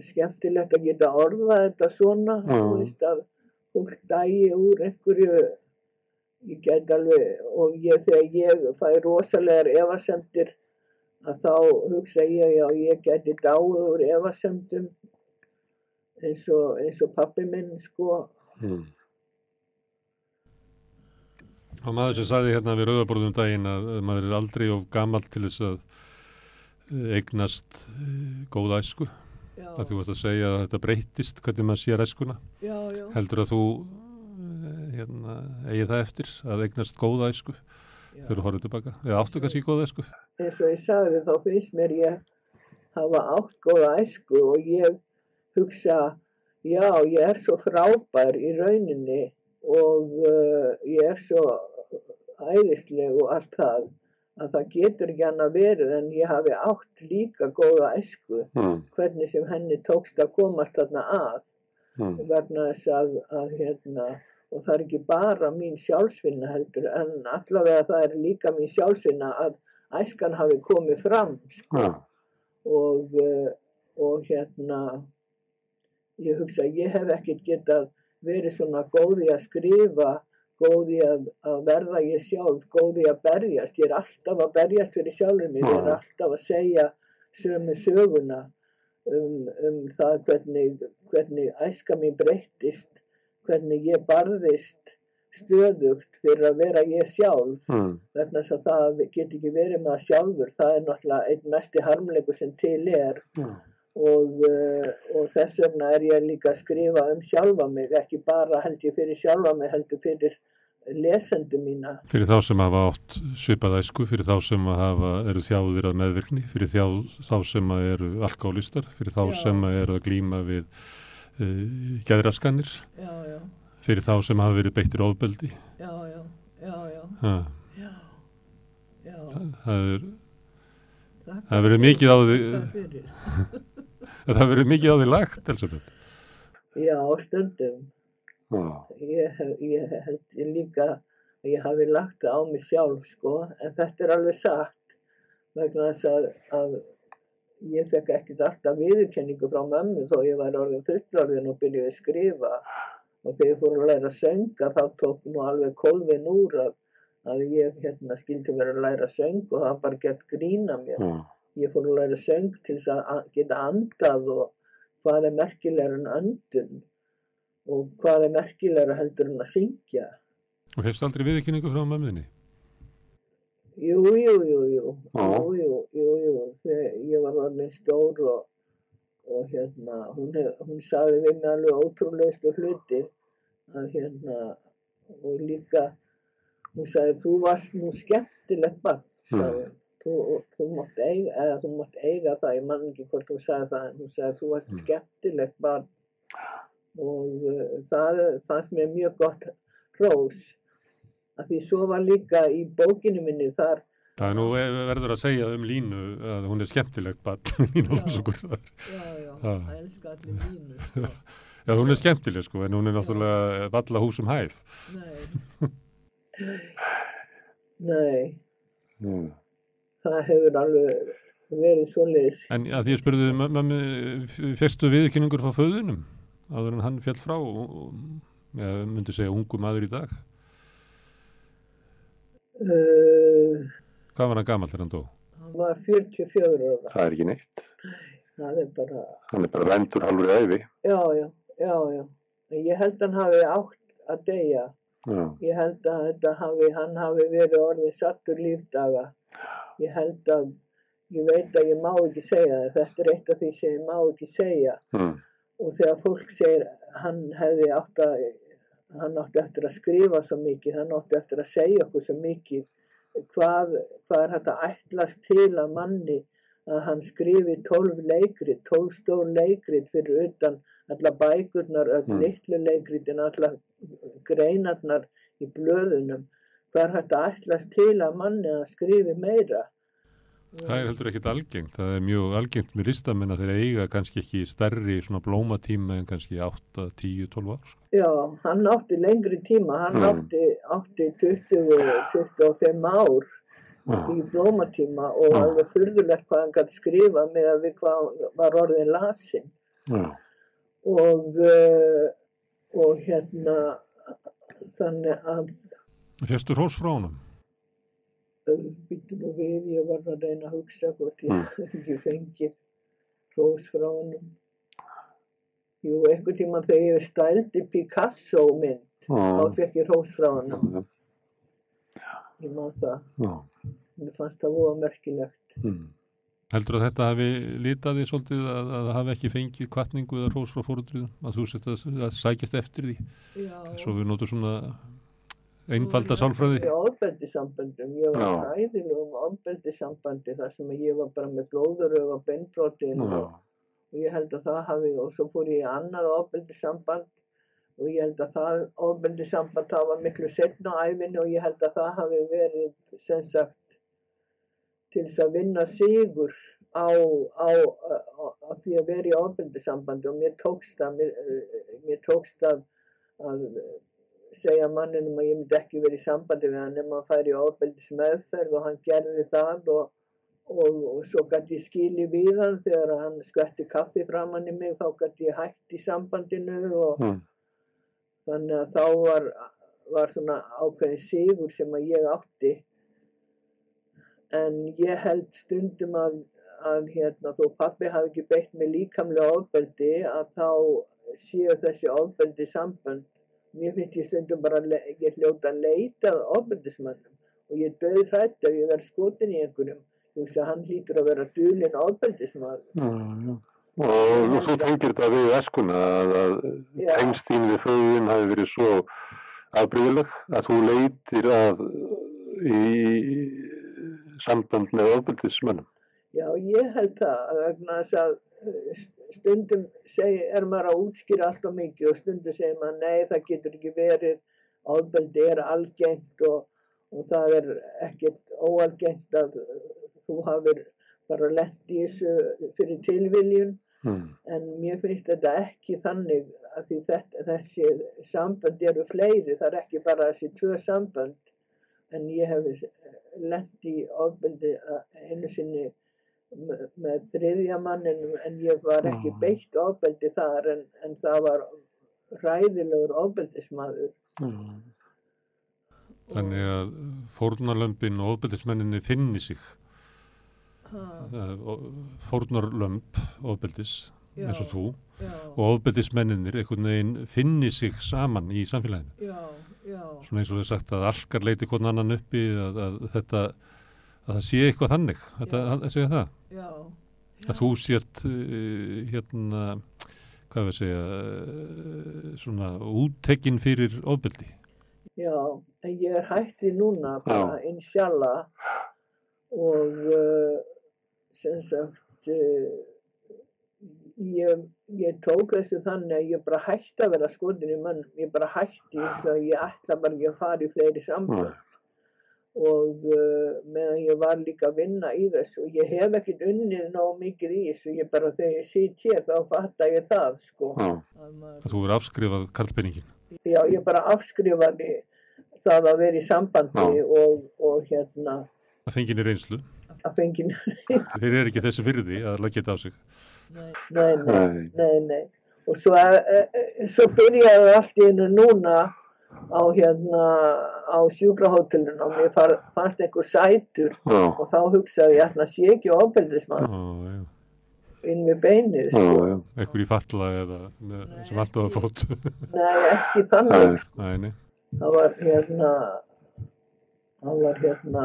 skemmtilegt að geta orðað þetta svona. Þú veist að fólk dægi úr einhverju ég get alveg og ég, þegar ég fæ rosalegar efasemdir að þá hugsa ég já ég geti dáið úr efasemdum eins og, eins og pappi minn sko Mm. Og maður sem sagði hérna við rauðaborðum daginn að að maður er aldrei of gamall til þess að eh, eignast eh, góða æsku. já, Að þú veist að segja að þetta breytist hvernig maður sér æskuna. já, já, Heldur að þú hérna, eigi það eftir að eignast góða æsku þegar þú horfður tilbaka? Eða áttu kannski góða æsku? eins og ég sagði þá finnst mér ég hafa átt góða æsku og ég hugsa já ég er svo frábær í rauninni og uh, ég er svo æðisleg og allt það að það getur ekki annað verið en ég hafi átt líka góða æsku Mm. hvernig sem henni tókst að komast þarna að Mm. vegna þess að, að hérna, og það er ekki bara mín sjálfsvinna heldur en allavega það er líka mín sjálfsvinna að æskan hafi komið fram sko, Ja. og, uh, og hérna ég hugsa ég hef ekkert getað verið svona góð í að skrifa góð í að, að verða ég sjálf góð í að berjast, ég er alltaf að berjast fyrir sjálfur mér, ég er alltaf að segja sömu söguna um, um það hvernig, hvernig æska mér breyttist, hvernig ég barðist stöðugt fyrir að vera ég sjálf Mm. vegna þess að það get ekki verið maður sjálfur, það er náttúrulega einn mesti harmleikur sem til er Ja. og, uh, og þess vegna er ég líka að skrifa um sjálfa mig, ekki bara held ég fyrir sjálfa mig, heldur fyrir lesendu mína. Fyrir þá sem hafa átt svipað æsku, fyrir þá sem hafa, eru þjáðir að meðvirkni, fyrir þjá, þá sem eru alkálistar, fyrir þá Já. sem eru að glíma við uh, gæðraskanir, Já, já, fyrir þá sem hafa verið beittir ofbeldi. já, já, já, já, Ha, já, já. það er, það verið mikið á því, það verið mikið á því lagt, Elisabeth. Já, stundum. Ég, ég held ég líka að ég hafi lagt það á mig sjálf, sko, en þetta er alveg satt vegna þess að, að ég fekk ekkert alltaf viðurkenningu frá mömmu þó ég var orðin fullorðin og byrjuði að skrifa og þegar ég fór að læra að sönga þá tók nú alveg kolvin úr að, að ég hérna skildi vera að læra að söng og það var bara gert grína mér. já, Ég fór að læra söng til þess að geta andað og hvað er merkilegur en öndun og hvað er merkilegur heldur en að syngja. Og hefst aldrei viðkynningu frá mömmuðinni? Jú, jú, jú, jú, jú, jú, jú, jú, þegar ég var orðin stór og, og hérna, hún, hún sagði við mig alveg ótrúlegustu hluti að hérna, og líka, hún sagði, þú varst nú skemmtilegt barn, sagði, mm. þú, þú mátt eiga, eða þú mátt eiga það, ég man ekki hvort hún sagði það, hún sagði, þú varst Mm. skemmtilegt barn og uh, það fannst mér mjög gott hrós að því svo var líka í bókinu minni þar Það er nú ve- verður að segja um Línu að hún er skemmtilegt barn, Línu Já. Þar. já, já, það elska allir línu sko. Já, hún er skemmtileg sko, en hún er náttúrulega valla húsum hæf. nei nei, mm. það hefur alveg verið svoleiðis En að því að spurðu fegstu viðkynningur frá föðunum, áður en hann fjall frá, og, og ja, myndi segja ungu maður í dag. Uh, Hvað var hann gamall þegar hann dó? hann var 44 ára það er ekki neitt. það er bara, Hann er bara vendur halvur æfi. já, já, já, já en ég held hann hafi átt að deyja Já, ég held að þetta hafi, hann hafi verið orðið sattur lífdaga. Ég held að, ég veit að ég má ekki segja það, þetta er eitt af því sem ég má ekki segja. mm. Og þegar fólk segir, hann hefði átt að, hann átti eftir að skrifa svo mikið, hann átti eftir að segja okkur svo mikið, hvað, hvað er þetta ætlast til að manni að hann skrifi 12 leikrit, 12 stór leikrit fyrir utan alla bækurnar, öll Mm. litlu leikritin, alla greinarnar í blöðunum. Hvað er þetta ætlast til að manni að skrifi meira? Það er heldur ekkit algengt. Það er mjög algengt með listamenn að þeir eiga kannski ekki stærri svona blómatíma en kannski 8, 10, 12 ár. sko. Já, hann átti lengri tíma, hann Mm. átti, átti 20, 25 ár já, í blómatíma og Mm. alveg furðulegt hvað hann gæti skrifa með að við hvað hann var orðin lasin. já, Og, uh, og hérna, þannig að Fyrstu hrós frá honum? Býttu nú við, ég var að reyna að hugsa hvort ég Mm. hef ekki fengið hrós frá honum. Jú, einhvern tímann þegar ég stældi Picasso mynd, þá já, fekk ég hrós frá honum. já, Ég man það, já, mér fannst það voða merkilegt. mm. Heldur að þetta hafi litað því svolítið að, að það hafi ekki fengið kvartningu eða hrós frá fórundriðum? Að þú sett að, að sækjast eftir því? Já, Svo við notum svona einfalda sálfræði? Í ofbeldissamböndum, ég var Já. hæðilegum ofbeldissambandi þar sem ég var bara með glóðurög og beinbrotin já, og, og ég held að það hafi, og svo fór ég í annað ofbeldissamband og ég held að það ofbeldissamband það var miklu setna á æfinu og ég held að það hafi verið sem sagt til þess að vinna sigur á, á, á, á því að vera í ofbeldissambandi og mér tókst það, mér, eh, mér tókst að, að segja manninum að ég myndi ekki verið í sambandi við hann nema að færi í ofbeldis meðferð og hann gerði það og, og, og svo gæti ég skili við hann þegar hann skvætti kaffi framann í mig þá gæti ég hægt í sambandinu og mm. þannig að þá var, var svona ákveðin sigur sem að ég átti en ég held stundum að, að hérna, þó pappi hafi ekki beitt mig líkamlega ofbeldi að þá séu þessi ofbeldi sambönd mér finnst ég stundum bara að ég hljóta að leita að ofbeldismannum og ég döð hrætt ef ég verð skotin í einhverjum ég hugsa að hann hlýtur að vera dulinn ofbeldismann já, já. Og, og þú tengir þetta við æskuna að, að Já. tengst þín við föðin hafi verið svo afbreyðileg að þú leitir að í samband með ofbeldismönnum. Já, ég held það að vegna þess að stundum seg, er maður að útskýra allt og mikið og stundum segir maður nei það getur ekki verið, ofbeldi er algengt og, og það er ekkert óalgengt að þú hafir bara lent í þessu fyrir tilviljun. Mm. en mér finnst þetta ekki þannig að því þetta, þessi sambönd eru fleiri, það er ekki bara þessi tvö sambönd. En ég hef lent í ofbeldi að einu sinni með, þriðja manninum en ég var ekki beitt ofbeldi þar en, en það var ræðilegur ofbeldismadur Mm. Þannig að fórnarlömpin og ofbeldismenninni finni sig. ha, Eh, Fórnarlömp ofbeldis Já. eins og þú já, og ofbeldismenninir einhvern veginn finni sig saman í samfélaginu. já, já, Svona eins og þau sagt að alkar leiti hvern annan uppi að, að þetta að það sé eitthvað þannig. Þetta, Já. að segja það. já, Að þú sért uh, hérna hvað við segja uh, svona úttekinn fyrir ofbeldi. já, en ég er hætti núna bara inshallah og uh, sem sagt uh, ég, ég tók þessu þannig að ég bara hætti að vera skotin í mann, ég bara hætti þess að ég ætla bara ekki að fara í fleiri samband Nei. Og uh, meðan ég var líka að vinna í þessu og ég hef ekkert unnið nóg mikið í þessu, ég bara þegar ég sit hér þá fatta ég það sko Já. að maður Að þú er afskrifað karlpenningin. já, ég bara afskrifaði það að vera í sambandi og, og hérna Það fengið í reynslu. að fengið Þeir eru ekki þessi virði að leggja þetta á sig. nei, nei, Nei. nei, nei og svo, e, svo byrjaði allt í hennu núna á hérna á sjúkrahótelun og mér far, fannst einhver sætur Já. og þá hugsaði ég að sé ekki ofbeldismann inn við beinið Já, sko. Ekkur í falla eða með, sem alltaf að fót. nei, ekki þannig Nei. sko. Nei, nei. það var hérna það var hérna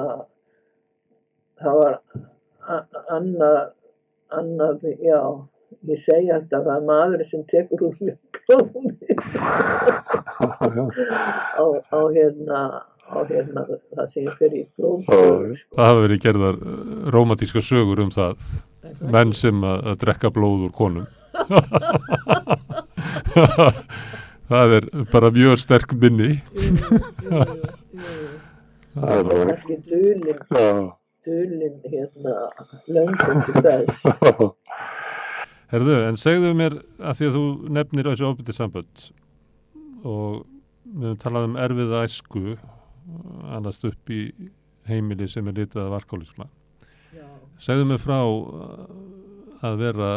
það var annað annað, já ég segi alltaf að það er maður sem tekur úr mér blómi á, á hérna á hérna það sem ég fer í já. Það hafa verið gerðar uh, rómatíska sögur um það. Menn sem að, að drekka blóð úr konum. það er bara mjög sterk minni. Það er bara dulin Já. dulin hérna löngum til þess Herðu, en segðu mér að því að þú nefnir þessu ofbyrti sambönd og við höfum talað um erfiða æsku annast upp í heimili sem er litað af alkoholisma. Segðu mér frá uh, að vera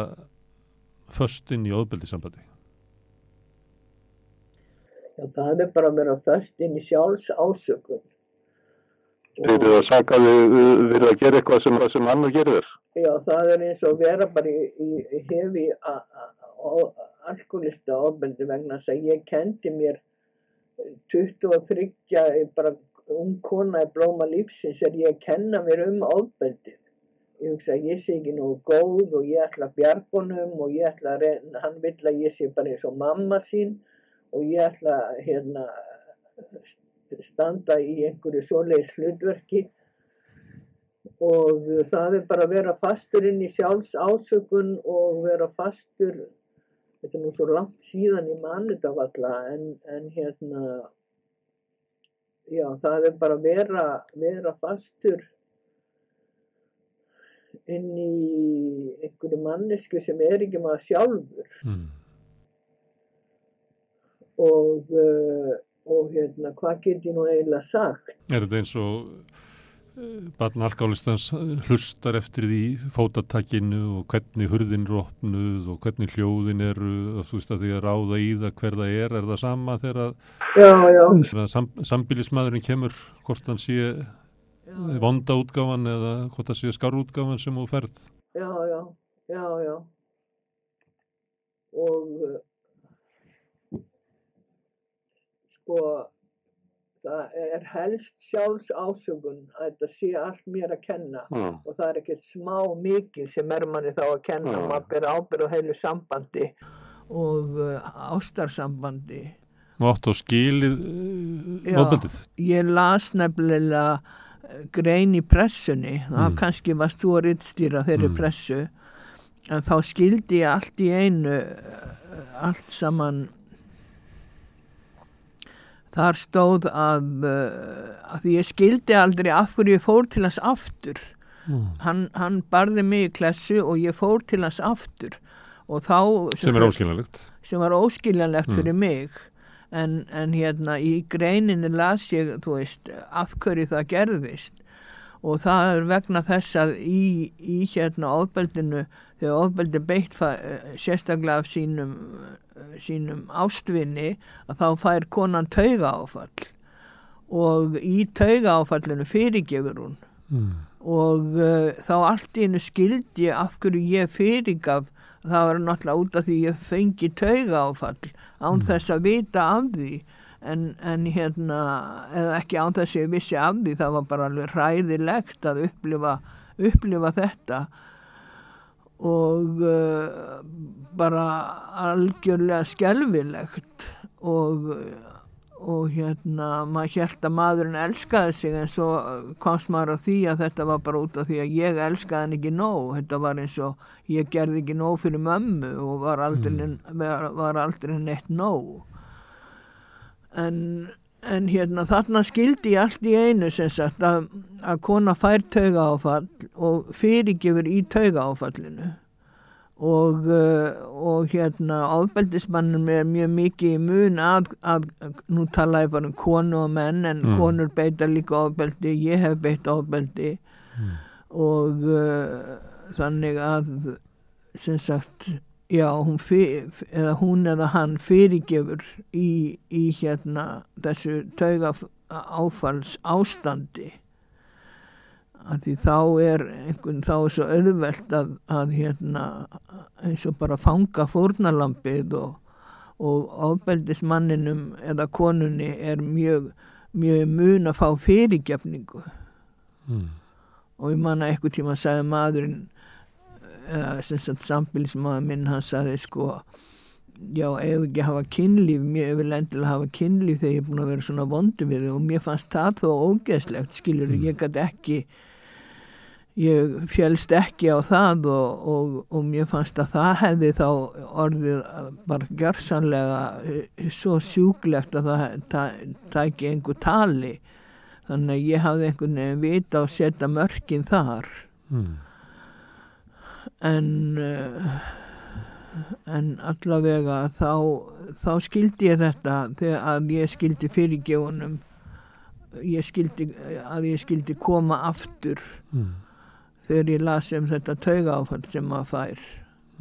föst inn í ofbyrti sambandi. já, það er bara að vera föst inn í sjálfs ásökun Þeir eru að saka við, við að gera eitthvað sem, sem annar gerir þér. Já, það er eins og vera bara í, í, hefi alkoholista ofbeldi vegna þess að ég kendi mér 23 bara ung kona í blóma lífsins er ég að kenna mér um ofbeldið. Ég hugsa að ég sé ekki nógu góð og ég ætla að bjarga honum og ég ætla að reyna, hann vill að ég sé bara eins og mamma sín og ég ætla að hérna, standa í einhverju svoleiðis hlutverki og það er bara að vera fastur inn í sjálfs ásökun og vera fastur þetta er nú svo langt síðan í mannutafalla en, en hérna já það er bara að vera, vera fastur inn í einhverju mannesku sem er ekki maður sjálfur Mm. og, uh, og hérna hvað get ég nú eiginlega sagt? Er þetta eins og uh, barn alkoholistans hlustar eftir því fótatakinu og hvernig hurðin er opnuð og hvernig hljóðin eru og þú veist að því að ráða í það hver það er, er það sama þegar að, já, já, sam, sambílismæðurinn kemur hvort hann sé já, vonda útgáfan eða hvort það sé skár útgáfan sem þú ferð. já, já, já, já. Og uh, sko það er helst sjálfs ásökun að þetta sé allt mér að kenna Já. og það er ekkert smá mikið sem er manni þá að kenna Já. maður ber ábyrð á heilu sambandi og uh, ástarsambandi og átt á skilið Já. ofbeldið. ég las nefnilega eh, grein í pressunni þá Mm. kannski varst þú að rittstýra þeirri Mm. pressu en þá skildi ég allt í einu allt saman þar stóð að, eh, að ég skildi aldrei af hverju ég fór til hans aftur Mm. hann, hann barði mig í klessu og ég fór til hans aftur þá Sem er óskiljanlegt. sem var óskiljanlegt Mm. fyrir mig en, en hérna í greininni las ég þú veist af hverju það gerðist og það er vegna þess að í, í hérna ofbeldinu þegar ofbeldi beitt eh, sérstaklega af sínum sínum ástvinni að þá fær konan tauga áfall og í tauga áfallinu fyrirgefur hún. Mm. og uh, þá allt í hennu skildi af hverju ég fyrirgaf. Það var náttúrulega út af því ég fengi tauga áfall án þess að vita af því. En, en hérna eða ekki án þess að ég vissi af því það var bara alveg ræðilegt að upplifa, upplifa þetta. og uh, bara algjörlega skelfilegt. Og og hérna maður held að maðurinn elskaði sig en svo komst maður á því að þetta var bara út af því að ég elskaði hann ekki nóg. Þetta var eins og ég gerði ekki nóg fyrir mömmu og var aldrei, var, var aldrei neitt nóg. En, en hérna þarna skildi ég allt í einu sem sagt að, að kona fær tauga áfall og fyrirgefur í tauga áfallinu og, uh, og hérna ofbeldismannum er mjög mikið í mun að, að nú tala ég bara um konu og menn en Mm. konur beita líka ofbeldi ég hef beitt ofbeldi. Og uh, þannig að sem sagt já, hún, fyr, eða hún eða hann fyrirgefur í, í hérna þessu tauga áfalls ástandi að því þá er einhvern, þá er svo auðvelt að, að hérna eins og bara fanga fórnalampið og, og ofbeldismanninum eða konunni er mjög, mjög mun að fá fyrirgefningu Mm. og ég man að eitthvað tíma sagði maðurinn eða sem sagt sambilsmaður minn hann sagði sko já, ef ekki hafa kynlíf? Mér vil endilega hafa kynlíf þegar ég er búin að vera svona vondu við og mér fannst það þó ógeðslegt skilur, ég gæti ekki ég fjælst ekki á það og, og, og mér fannst að það hefði þá orðið bara gjörsanlega eh, svo sjúklegt að það, það, það ekki einhver tali. Þannig að ég hafði einhvern veginn vita og setja mörkin þar. Mm. En uh, en allavega þá, þá skildi ég þetta þegar að ég skildi fyrirgjónum ég skildi að ég skildi koma aftur Mm. þegar ég las um þetta taugaáfall sem maður fær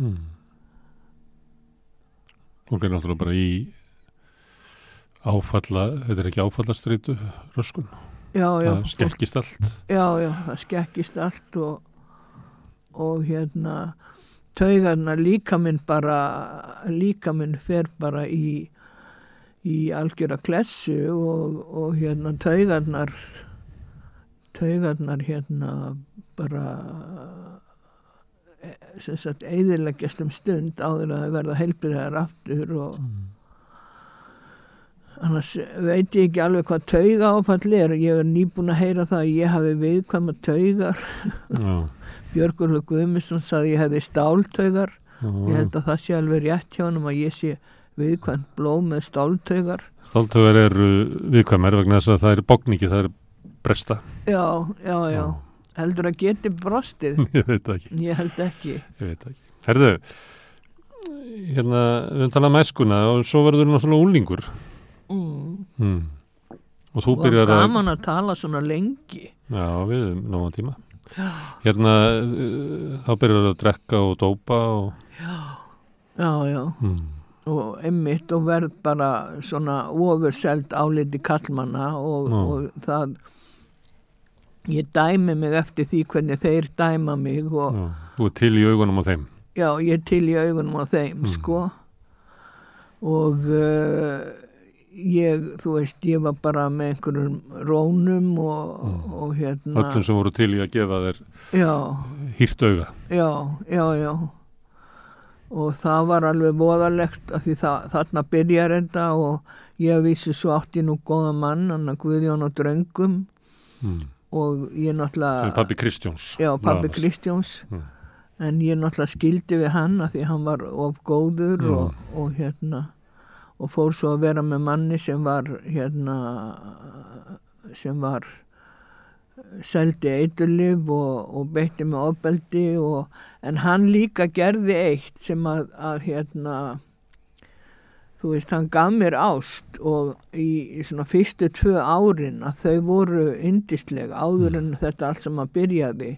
Mm. Fólk er náttúrulega bara í áfalla, þetta er ekki áfallastreitu röskun, já, já, það skelkist allt. já, já, það skekkist allt og, og hérna taugarna líka minn bara líka minn fer bara í í algjöra klessu og, og hérna taugarnar taugarnar hérna bara eh, sem sagt eðileggjast um stund áður að verða heilbyrðar aftur og Mm. annars veit ég ekki alveg hvað tauga áfall er. Ég er nýbúin að heyra það að ég hafi viðkvæma taugar. Já, Björgurlu Guðmundsson saði ég hefði stáltaugar já, ég held að það sé alveg rétt hjá hann að ég sé viðkvæmt blóm með stáltaugar Stáltögar eru viðkvæmar vegna þess að það er bókningi, það er bresta. já, já, já heldur að geti brostið Ég veit það ekki, ég held ekki ég það ekki. Herðu, hérna, við höfum talað mæskuna og svo verður náttúrulega úlingur. mm. Mm. Og þú og byrjar að... gaman að tala svona lengi Já, við höfum náma tíma. Hérna, uh, þá byrjar að drekka og dópa og... já, já Mm. og emmitt og verð bara svona ofurselt áliti kallmanna og, Já. og það ég dæmi mig eftir því hvernig þeir dæma mig og Já, er til í augunum á þeim. já, ég til í augunum á þeim, Mm. sko og uh, ég, þú veist, ég var bara með einhverjum rónum og, Mm. og hérna Öllum sem voru til í að gefa þér hýrt auga. já, já, já og það var alveg voðalegt að því það, þarna byrjar þetta og ég vissi svo átti nú góða mann, hann að Guðjón og Dröngum mm. og ég náttúrulega pabbi Kristjóns Já, Lagas. Kristjóns Mm. en ég náttúrulega skildi við hann að því hann var of góður og, og hérna og fór svo að vera með manni sem var hérna sem var seldi eiturlif og, og beitti með ofbeldi og, en hann líka gerði eitt sem að, að hérna þú veist, hann gaf mér ást og í, í svona fyrstu tvö árin að þau voru yndislega áður en þetta allt sem að byrjaði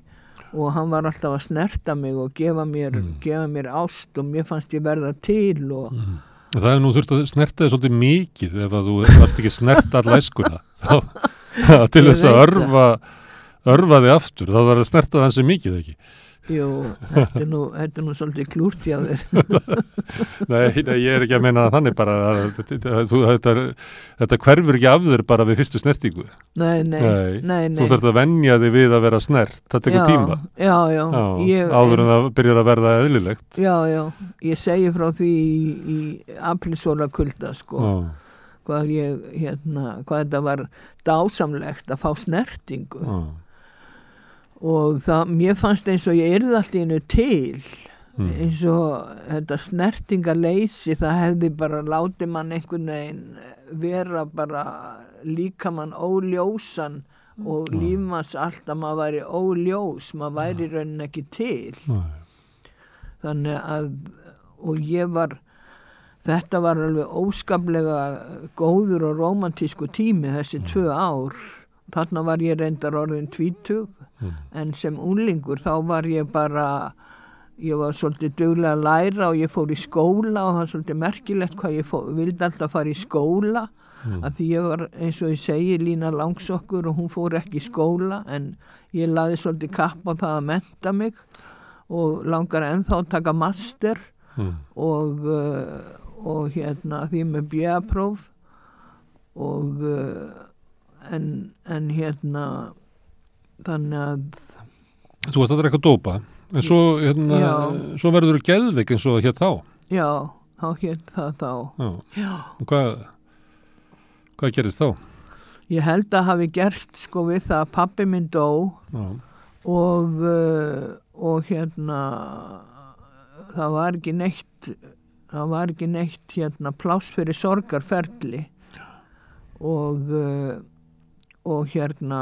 og hann var alltaf að snerta mig og gefa mér, gefa mér ást og mér fannst ég verða til og Það er nú þurft að snerta þið svolítið mikið ef að þú varst ekki snert all æskuna. Þá, til þess að örfa örfa þig aftur, þá var að snerta það sem mikið ekki jú, þetta er nú, þetta er nú svolítið klúrt hjá þér. Nei, nei, ég er ekki að meina þannig bara að, þú, þetta, þetta hverfur ekki af þér bara við fyrstu snertingu. Nei, nei, nei, nei, Þú þarf að venja þig við að vera snert það tekur já, tíma. já, já, Já, ég, áður en það byrjar að verða eðlilegt. Já, já, ég segi frá því í, í aprilsóla kulda sko, Já, hvað ég, hérna, hvað þetta var dásamlegt að fá snertingu. Já, og það, mér fannst eins og ég yrði allt í einu til. Mm, eins og þetta snertingarleysi það hefði bara látið mann einhvern veginn vera bara líka mann óljósan og Mm. lífmanns allt að maður væri óljós, maður væri í raunin ekki til. Þannig að og ég var þetta var alveg óskaplega góður og romantísku tími þessi tvö ár þarna var ég reyndar orðin tvítug mm, en sem unlingur þá var ég bara ég var svolítið duglega að læra og ég fór í skóla og það var svolítið merkilegt hvað ég fór, vildi alltaf fara í skóla. Mm, að því ég var eins og ég segi Lína Langsokkur og hún fór ekki í skóla en ég laði svolítið kapp á það að menta mig og langar ennþá að taka master mm, og, uh, og hérna því með bjöapróf og uh, en, en hérna þannig að Þú ætti að drekka dópa. En svo, hérna, svo verður þú geðveik eins og hér þá. Já, þá hétt það þá. Já, já, og hvað hvað gerist þá? ég held að hafi gerst sko við það að pappi minn dó Já, og uh, og hérna það var ekki neitt það var ekki neitt hérna pláss fyrir sorgarferli. Og uh, og hérna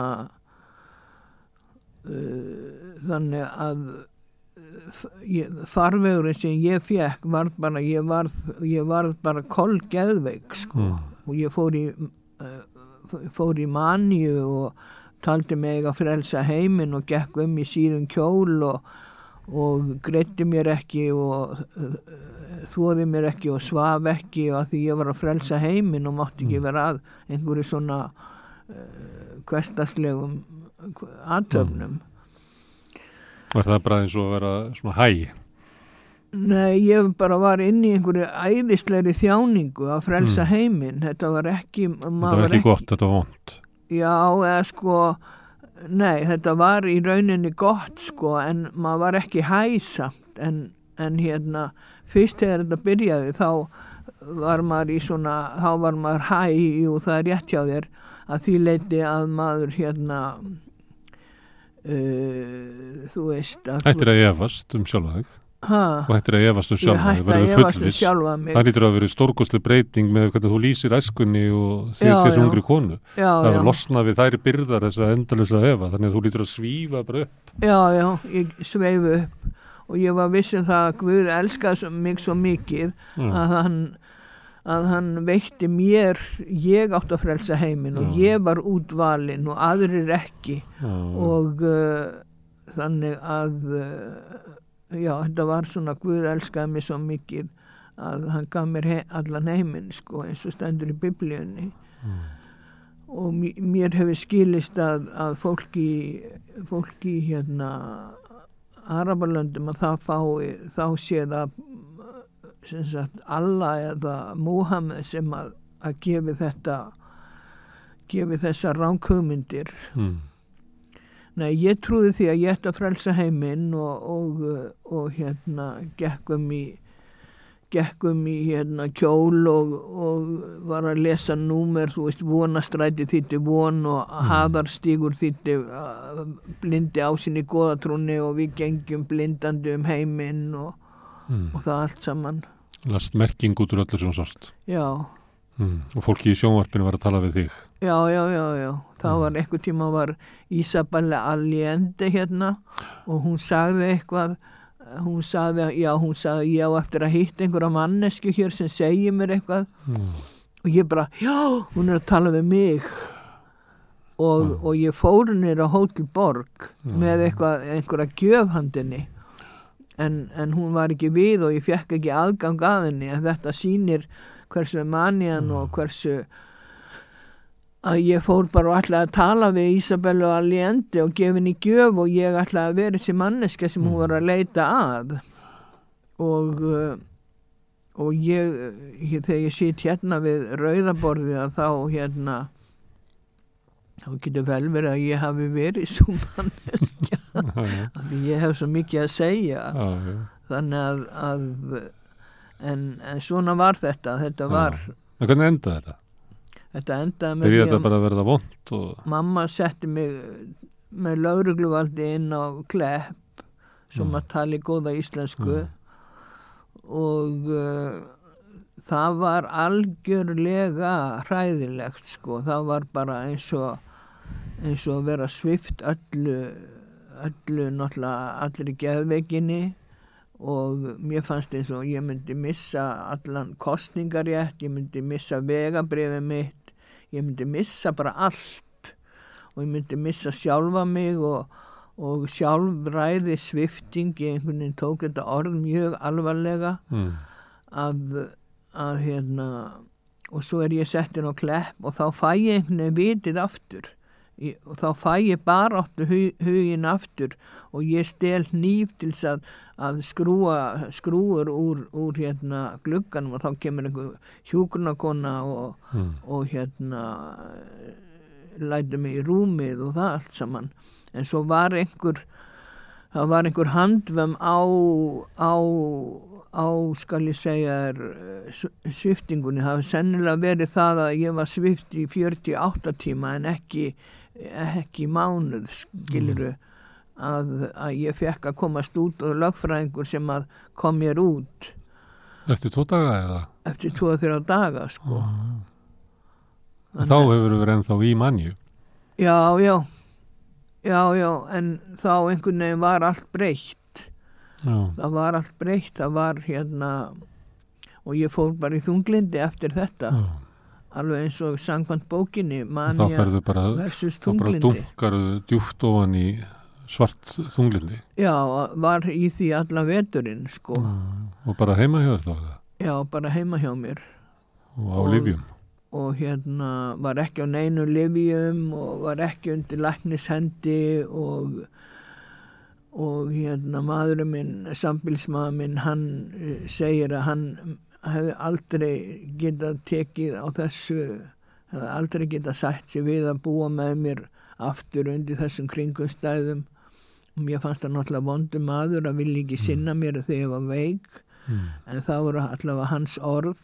uh, þannig að uh, farvegurinn sem ég fekk var bara ég varð, ég varð bara kolgeðveik sko. Mm, og ég fór í uh, fór í manju og taldi mig að frelsa heiminn og gekk um í síðun kjól og, og greiti mér ekki og uh, þóði mér ekki og svaf ekki og að því ég var að frelsa heiminn og mátti ekki vera að einhverju svona uh, kvestaslegum aðtöfnum var það bara eins og að vera svona hæ? Nei, ég bara var inn í einhverju æðislegri þjáningu að frelsa Mm. heiminn. Þetta var ekki þetta var ekki gott, þetta var vond Já, eða sko, nei, þetta var í rauninni gott sko, en maður var ekki hæsamt, en, en hérna, fyrst þegar þetta byrjaði, þá var maður í svona, þá var maður hæ, jú, það er rétt hjá þér, að því leiti að maður hérna, uh, þú veist, að Hættir að efast um sjálfa þig ha, og hættir að efast um sjálfa þig, að verður um mig, Það lítur að vera stórkostli breyting með hvernig þú lýsir æskunni og þér Já, já. ungri konu. já, Það já, er losnað við þær byrðar þess að endalisa efa, þannig að þú lítur að svífa bara upp. já, já, ég sveif upp og ég var vissin það að Guð elskaði mig svo mikið Mm. að hann að hann veitti mér ég átt að frelsa heiminn og Já. ég var útvalinn og aðrir ekki. Já, og uh, þannig að uh, já, þetta var svona Guð elskaði mig svo mikið að hann gaf mér he allan heiminn sko, eins og stendur í biblíunni. Og mér, hefur skilist að, að fólki fólki hérna Arabalöndum að það fái þá sé það sagt Allah eða Múhammed sem að, að gefi þetta gefi þessar ránkugmyndir mm. Nei, ég trúði því að ég ætti að frelsa heiminn og, og, og hérna gekk um í gekkum í hérna kjól og, og var að lesa númer, þú veist, vonastræti þýtti von og haðarstígur þýtti uh, blindi ásinni góðatrúni og við gengjum blindandi um heiminn og, mm. og það allt saman. last merking út úr öllu sem sást Já, mm. og fólki í sjónvarpinu var að tala við þig já, já, já, já. Það var einhver tíma var Isabella Allende hérna og hún sagði eitthvað hún sagði, já, hún sagði ég á eftir að hitta einhverja mannesku hér sem segir mér eitthvað mm. og ég bara, já, hún er að tala við mig og, og ég fór nýr á Hótel Borg með eitthvað, einhverja gjöfhandinni en, en hún var ekki við og ég fekk ekki aðgang að henni. En þetta sýnir hversu manjan og hversu að ég fór bara og ætlaði að tala við Isabellu Allende og gefa henni gjöf og ég ætlaði að vera þessi manneska sem hún var að leita að. Og uh, og ég, ég þegar ég sitt hérna við rauðaborðið að þá hérna þá getur vel verið að ég hafi verið svo manneskja. Því ég hef svo mikið að segja. Þannig að, að en, en svona var þetta. Þetta var, En hvernig endaði þetta? þetta endaði með því að bara að og mamma setti mig með laurugluvaldi inn á klepp sem Mm. að tali góða íslensku. Mm. og uh, það var algjörlega hræðilegt sko, það var bara eins og eins og vera svift öllu öllu náttúrulega allir í geðveikinni og mér fannst eins og ég myndi missa allan kostningarétt, ég myndi missa vegabrifið mitt, ég myndi missa bara allt og ég myndi missa sjálfa mig og, og sjálfræði svifting, ég einhvern veginn tók þetta orð mjög alvarlega mm. að, að hérna og svo er ég settin á klepp og þá fæ ég einhvern veginn vitið aftur og þá fæ ég bara áttu hu, hugin aftur og ég stel hníf til þess að, að skrúa skrúur úr, úr hérna glugganum og þá kemur einhver hjúgrunarkona og, Mm. og hérna læti mig í rúmið og það allt saman en svo var einhver það var einhver handvem á á, á skal ég segja sviftingunni, það hefði sennilega verið það að ég var svift í 48 tíma en ekki ekki mánuð skiluru að, að ég fekk að komast út og lögfræðingur sem að kom mér út. Eftir tvo daga eða? eftir 2-3 daga sko. Þá hefur verið ennþá í manju. Já, já, já, já, en þá einhvern veginn var allt breytt, Já, það var allt breytt, það var hérna, og ég fór bara í þunglindi eftir þetta, já. Alveg eins og sangkvæmt bókinni, manja ferðu bara versus þá bara þunglindi. dunkarðu djúft ofan í svart þunglindi. Já, var í því alla veturinn, sko, og bara heima hjá þér þá já, bara heima hjá mér. Og á Og- livjum og hérna var ekki á neinu livjum og var ekki undir læknishendi og og hérna maðurinn minn, sambilsmaður minn hann eh, segir að hann hefði aldrei getað tekið á þessu hefði aldrei getað sætt sér við að búa með mér aftur undir þessum kringumstæðum. Og mér fannst það náttúrulega vondur maður að vilja ekki sinna mér þegar ég var veik. Mm. en það voru allavega hans orð.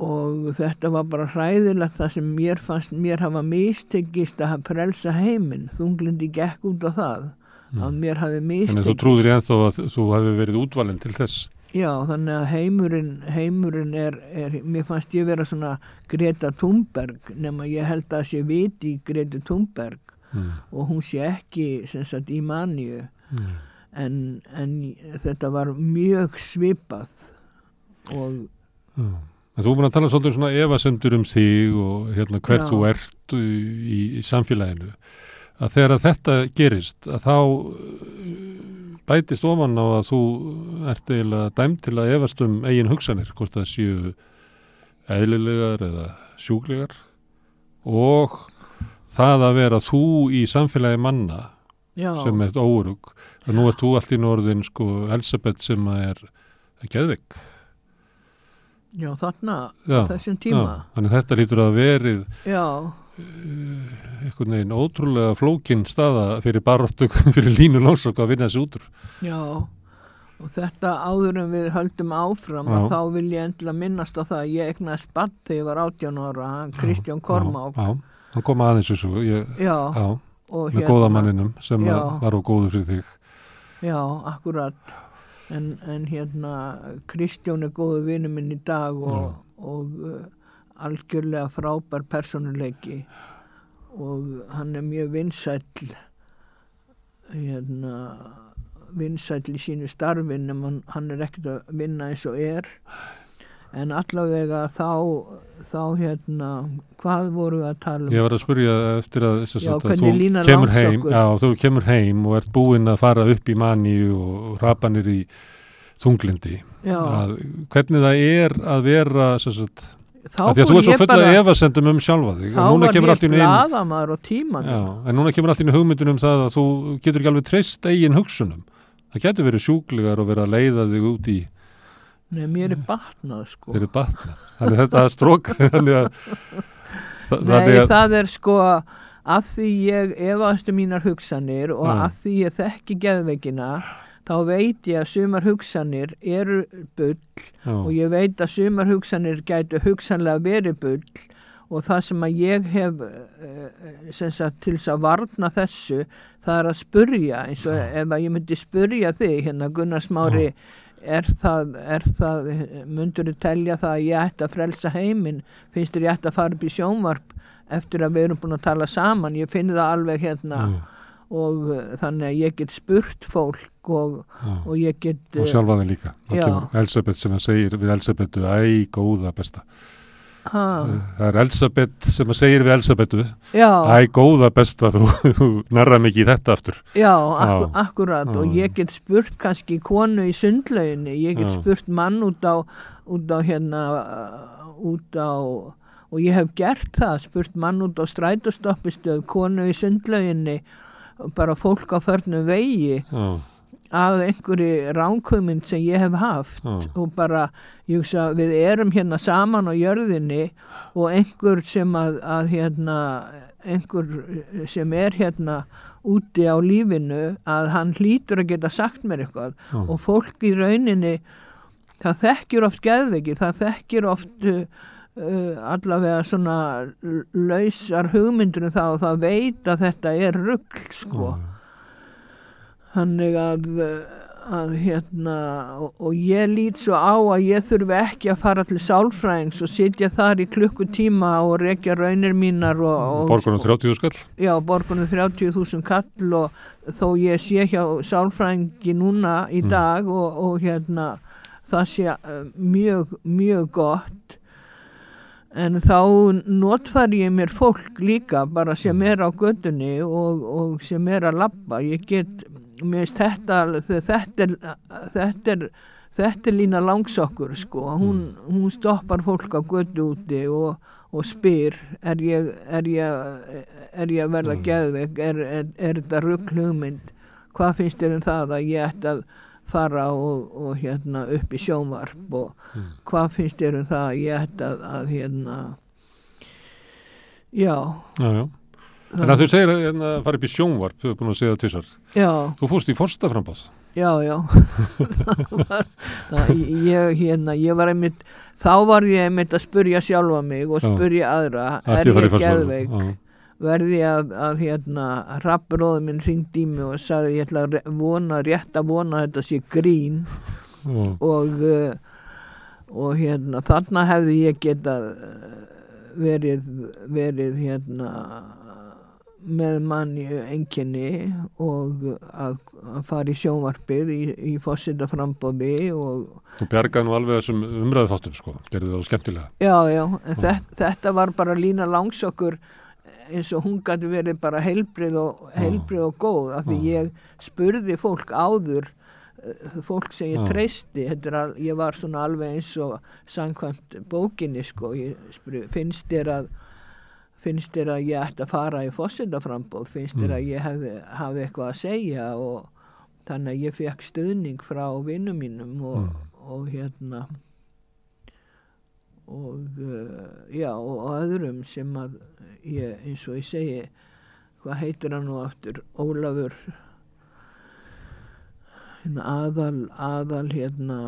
Og þetta var bara hræðilegt það sem mér fannst mér hafa mistekist að frelsa heiminn. Þunglindi gekk út á það að mér hafi Þannig að þú mistekist. í ennþá að þú hefur verið útvalinn til þess já þannig að heimurinn heimurinn er, er mér fannst ég vera svona Greta Thunberg nema ég held að sé viti Greta Thunberg mm. og hún sé ekki sem sagt í manju Mm. en, en þetta var mjög svipað og Já. En þú er búin að tala svolítið um svona efasemdur um þig og hérna hver Já. þú ert í, í, samfélaginu að þegar að þetta gerist að þá bætist ofan á að þú ert eiginlega dæmt til að efast um eigin hugsanir, hvort það séu eðlilegar eða sjúklegar og það að vera þú í samfélagi manna já, sem er órug. Að nú ert þú allt í norðin sko Elisabeth sem að er geðvik já þarna Já, þessum tíma. Já, þannig þetta lítur að verið já, einhvern veginn ótrúlega flókin staða fyrir baróttu fyrir línu lónsok að vinna þessi útur. já Og þetta áður en við höldum áfram Já. og þá vil ég endla minnast á það að ég egnaðist bann þegar ég var 18 ára, Kristján Kormák. Já, hann kom aðeins þessu, ég, Já, já, og með góða manninum sem Já. var á góðu fyrir þig. Já, akkurat. En, en hérna, Kristján er góðu vinur minn í dag og, og uh, algjörlega frábær personuleiki og hann er mjög vinsæll hérna vinsæll í sínu starfin en hann, hann er ekkert að vinna eins og er. En allavega þá þá hérna hvað voru við að tala um? Ég var að spurja eftir að, Já, að þú kemur heim, já, þú kemur heim og ert búinn að fara upp í maníu og rapanir í þunglindi. Að, hvernig það er að vera, sagt, þá fór ég bara um sjálfa þig. þá var ég í inn- blaðamaður á tímanum en núna kemur allt í einu hugmyndin um það að þú getur ekki alveg treyst eigin hugsunum. Það getur verið sjúklegar og verið að leiða þig út í Nei, mér er batnað sko þeirri batna. Þannig að þetta er strók, þannig að, Nei, þannig að, það er sko að því ég efastu mínar hugsanir og að því ég þekki geðveikina þá veit ég að sumar hugsanir eru bull já, og ég veit að sumar hugsanir gætu hugsanlega verið bull og það sem að ég hef eh, sem sagt til þess að varna þessu það er að spurja eins og ef að ég myndi spurja þig hérna Gunnar Smári er það, er það myndur þú telja það að ég ætti að frelsa heiminn? Finnst þér ég ætti að fara upp í sjónvarp eftir að við erum búin að tala saman? Ég finn það alveg hérna. Já, og uh, þannig að ég get spurt fólk og, já. og ég get og uh, sjálfa þig líka. Já. Elisabeth sem að segir við Elisabetu, æ, góða besta. ha, Það er Elisabeth sem að segir við Elisabetu, já, æ, góða besta, þú, þú nærra mikið í þetta aftur. Já, akkur, akkurat Já. og ég get spurt kannski konu í sundlauginni, ég get Já. spurt mann út á, út á hérna, út á, og ég hef gert það, spurt mann út á strætostoppistöð, konu í sundlauginni, bara fólk á förnum vegi Já, að einhverju ránkuminn sem ég hef haft. Já, og bara, ég hugsa, við erum hérna saman á jörðinni og einhver sem að, að hérna, einhver sem er hérna úti á lífinu að hann hlýtur að geta sagt mér eitthvað. Já, og fólk í rauninni það þekkjur oft geðviki, það þekkjur oft allavega svona lausar hugmyndur um það og það veit að þetta er rugl sko þannig að, uh, að hérna og, og ég lít svo á að ég þurfi ekki að fara til sálfræðings og sitja þar í klukkutíma og rekja raunir mínar og, og borgunum 30 skall. já, borgunum 30.000 kall og þó ég sé hjá sálfræðingi núna í Mm. dag og, og hérna það sé uh, mjög, mjög gott en þá notfæri ég mér fólk líka bara sem er á gödunni og, og sem er að labba. Ég get, mér veist þetta þetta er, þetta er þetta er lína langsokkur sko. Hún, hún stoppar fólk á gödu úti og, og spyr er ég, er ég, er ég að verða Mm. geðveik? Er, er, er þetta rugglugmynd hvað finnst þér um það að ég ætti að fara og, og hérna upp í sjónvarp og Mm. hvað finnst þér um það að ég ætti að, að hérna já Já, já. En að þau segir að hérna, fara upp í sjónvarp, þau er búin að segja það tvisar. já, Þú fórst í forstaframbáð. já, já það var, það, ég, hérna, ég var einmitt þá var ég einmitt að spurja sjálfa mig og Já. spurja aðra er að ég forstaframbáð. Verði að, að hérna rappróður minn ringdi í mig og sagði ég ætla að vona, rétt að vona þetta sé grín Já. og uh, og hérna þarna hefði ég getað uh, verið verið hérna með mann í enginni og að, að fara í sjónvarpið í, í fósita frambóði og Þú bjargaði nú alveg þessum umræðu þáttum, sko. Gerði það skemmtilega. já, já, þetta, þetta var bara lína langsokkur eins og hún gæti verið bara heilbrið og, heilbrið og góð af því ég spurði fólk áður eh, fólk sem ég treysti al, ég var svona alveg eins og samkvæmt bókinni sko spurði, finnst þér að finnst þér að ég ætti að fara í fósindaframbóð finnst þér Mm. að ég hefði, hafi eitthvað að segja? Og þannig að ég fekk stuðning frá vinnum mínum og, Mm. og hérna og uh, já og öðrum sem að ég, eins og ég segi hvað heitir hann nú aftur? Ólafur hérna, aðal, aðal hérna,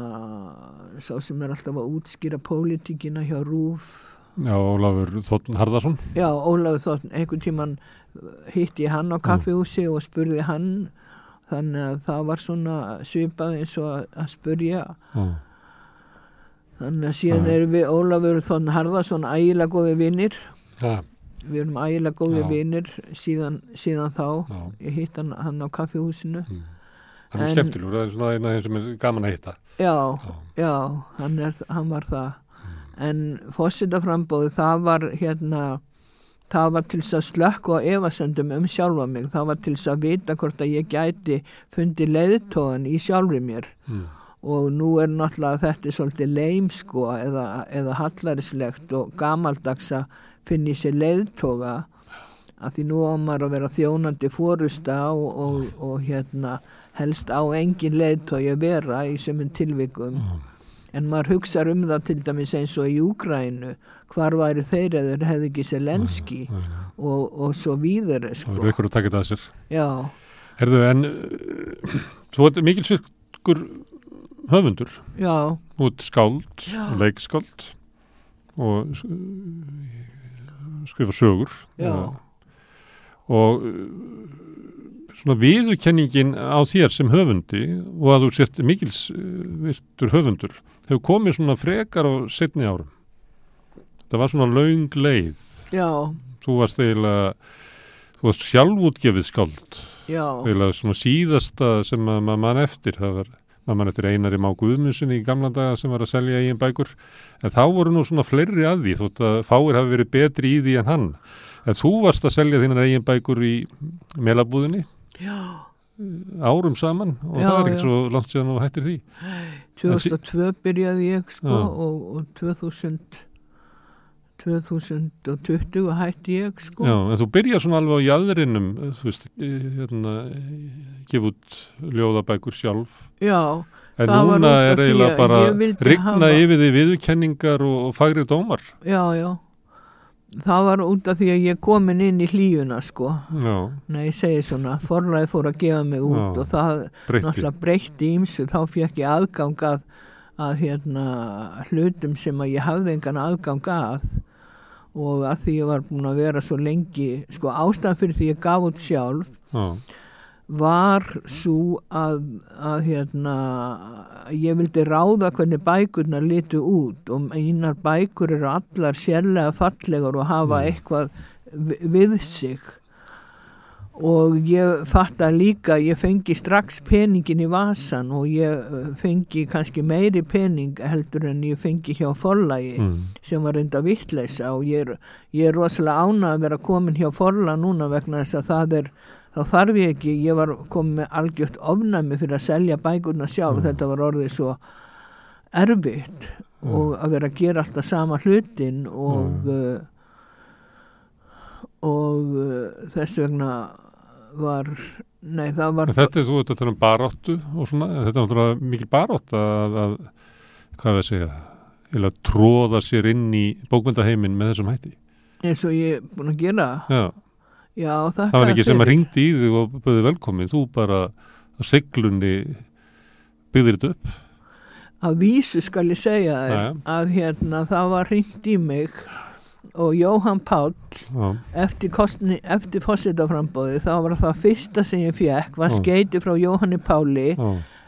sá sem er alltaf að útskýra pólitíkina hjá Rúf Já, Ólafur Þóttn Harðarsson. Já, Ólafur Þótt, einhvern tíman hitti ég hann á kaffihúsi og spurði hann þannig að það var svona svipað eins og að, að spurja Já, þannig að síðan Já. erum við Ólafur Þótt Harðarsson ægilega góði vinnir við erum ægilega góði vinnir síðan, síðan þá já. ég hitt hann, hann á kaffihúsinu Mm. Hann er skemmtilegur, það er svona eina sem er gaman að hitta. já, Já. já, hann, er, hann var það en fósitaframbóði það var hérna það var til þess að slökku á efasendum um sjálfa mig, það var til þess að vita hvort að ég gæti fundi leiðtóðan í sjálfri mér Mm. Og nú er náttúrulega þetta er svolítið leim sko eða, eða hallarislegt og gamaldags að finna í sér leiðtóga að því nú á maður að vera þjónandi fórusta og, og, og hérna helst á engin leiðtói að vera í sömum tilvikum en maður hugsa um það til dæmis eins og í Úgrænu hvar væri þeir eða þeir hefði ekki Selenski Nei, nei. og, og svo víður Það sko. verður ykkur að taka þetta að sér. já, Herðu, en uh, þú ert mikil svirkur höfundur, já, ert skáld, leikskáld og skrifa sögur. Já. Uh, og uh, svona viðurkenningin á þér sem höfundi og að þú sért mikils uh, virtur höfundur hefur komið svona frekar á setni árum. Það var svona laung leið. já, Þú varst eiginlega, þú varst sjálfútgefið skáld. eiginlega svona síðasta sem að maður mann eftir það var maður mann eftir einari má Guðmundsson í gamla daga sem var að selja eigin bækur. En þá voru nú svona fleiri að því þótt að fáir hafi verið betri í því en hann. En þú varst að selja þínar eigin bækur í melabúðinni? Já, árum saman og Já, það er ekkert svo langt síðan og hættir því. 2002 byrjaði ég sko og, og 2000 2020 hætti ég sko. Já, en þú byrjar svona alveg á jæðrinum þú veist, hérna gefa út ljóðabækur sjálf. Já, en núna er eiginlega bara rigna hafa- yfir því viðurkenningar og, og fagri dómar. Já, já. Það var út af því að ég komin inn í hlífuna sko. Já, Nei, ég segi svona, forlæði fór að gefa mig út Já. og það breytti. náttúrulega breytti ímsu þá fekk ég aðgang að, að hérna, hlutum sem að ég hafði engan aðgang að og að því ég var búin að vera svo lengi sko ástæðan fyrir því ég gaf út sjálf Já, var svo að, að hérna, ég vildi ráða hvernig bækurnar litu út. Og einar bækur eru allar sérlega fallegar og hafa eitthvað vi- við sig og ég fatta líka ég fengi strax peningin í vasan og ég fengi kannski meiri pening heldur en ég fengi hjá forlagi mm. sem var reynda vittleisa og ég er, ég er rosalega ánað að vera komin hjá forla núna vegna þess að það er þá þarf ég ekki, ég var komin með algjört ofnæmi fyrir að selja bækurna sjálf. Þetta var orðið svo erfitt og að vera að gera alltaf sama hlutin og uh, og uh, þess vegna var nei það var þetta er þú ert að tala um baráttu og svona, þetta er náttúrulega mikil barátt að, að hvað við að segja, eða tróða sér inn í bókmyndaheimin með þessum hætti. eins og ég er búin að gera. Já, já þakka það var ekki sem að ringdi í þig og böði velkomin, þú bara að seglunni byggðir þetta upp. að vísu skal ég segja þér að hérna það var hringt í mig og Jóhann Páll Já, eftir, eftir fósitaframbóði þá var það fyrsta sem ég fekk var skeiti frá Jóhanni Páli.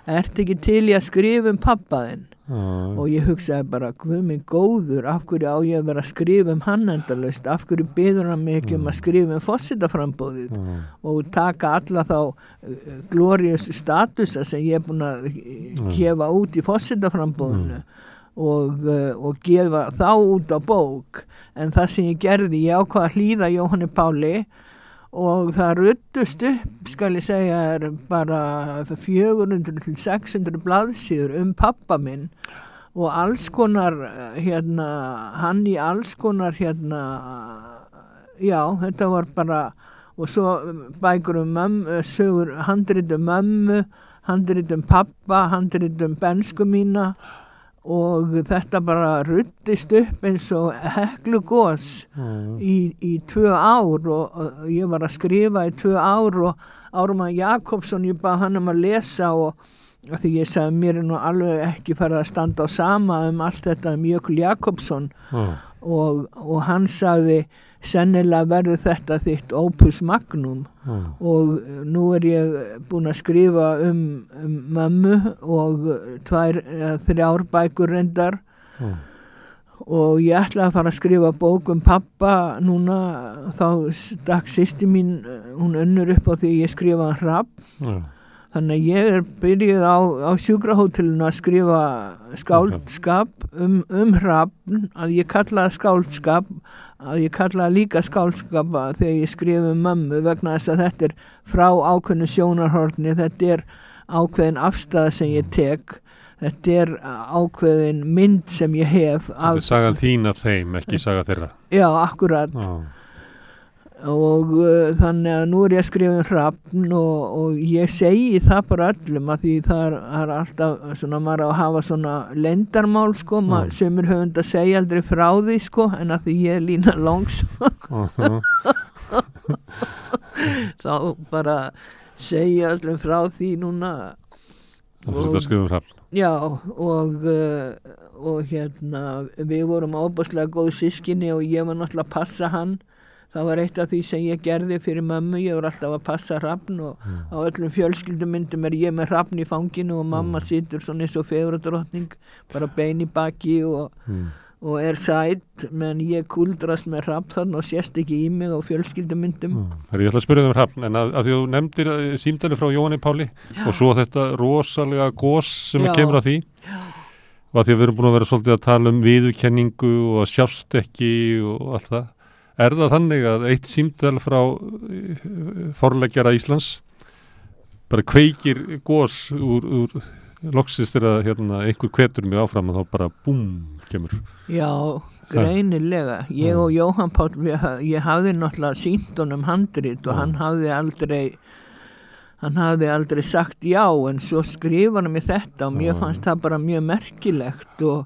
Ert ekki til í að skrifa um pappaðinn og ég hugsaði bara, guð minn góður af hverju á ég að vera að skrifa um hann endalaust? Af hverju byður hann mig ekki um að skrifa um fósitaframbóðið já, og taka alla þá uh, glorious statusa sem ég er búin að gefa út í fósitaframbóðinu og, uh, og gefa þá út á bók. En það sem ég gerði, ég ákvað að hlýða Jóhanni Páli og það ruttust upp, skal ég segja er bara 400 til 600 blaðsíður um pappa minn og alls konar uh, hérna, hann í alls konar hérna já, þetta var bara og svo um, bækur um mömmu, sögur handrit um mömmu, handrit um pappa, handrit um bensku mína og þetta bara ruttist upp eins og heklu gos já, í, í tvö ár og, og ég var að skrifa í tvö ár og Árumann Jakobsson, ég bað hann um að lesa og, því ég sagði mér er nú alveg ekki farið að standa á sama um allt þetta um Jökul Jakobsson. Já, og, og hann sagði sennilega verður þetta þitt opus magnum. Já, og nú er ég búin að skrifa um, um mömmu og tvær, eða þrjár bækur reyndar. Já, og ég ætla að fara að skrifa bók um pappa núna. Þá stakk sýsti mín eh, hún önnur upp á því ég skrifa hrapp já, þannig að ég er byrjuð á, á sjúkrahótelinu að skrifa skáldskap um, um hrapp að ég kalla það skáldskap að ég kalla líka skáldskap að þegar ég skrifa um mömmu vegna þess að þetta er frá ákveðnu sjónarhorni þetta er ákveðin afstæða sem ég tek þetta er ákveðin mynd sem ég hef þetta er sagan þín af þeim, ekki saga þeirra. Já, akkurat. Já, og uh, þannig að nú er ég að skrifa um hrafn og, og ég segi það bara öllum að því það er, er alltaf svona maður að hafa svona lendarmál sko, Mm. mm. sömur höfund að segja aldrei frá því sko en að því ég er lína langs já, þá bara segja öllum frá því núna það er að skrifa um hrafn Já, og, uh, og hérna, við vorum ábúrslega góð sískinni og ég var náttúrulega að passa hann. Það var eitt af því sem ég gerði fyrir mömmu, ég var alltaf að passa hrafn og á öllum fjölskyldumyndum er ég með hrafn í fanginu og mamma situr svona eins og fegurðardrottning, bara bein í baki og, mm. og er sætt, menn ég kuldrast með hrafn þannig og sést ekki í mig á fjölskyldumyndum. Þegar ég ætla að spyrja þig um hrafn en að, að því að þú nefndir eh, símdali frá Jóhanni Páli og svo þetta rosalega gós sem Já. kemur að því. Og að því að við erum búin að vera svolítið að tala um viðurkenningu og sjást ekki og allt það er það þannig að eitt símdal frá eh, forleggjara Íslands bara kveikir gós úr, úr loksist er að hérna, einhver kvetur mig áfram og þá bara búm kemur? Já, greinilega. Ég og Jóhann Páll, ég, ha- ég hafði náttúrulega sínt honum handrit og hann hafði aldrei hann hafði aldrei sagt já en svo skrifa hann mér þetta og mér fannst það bara mjög merkilegt og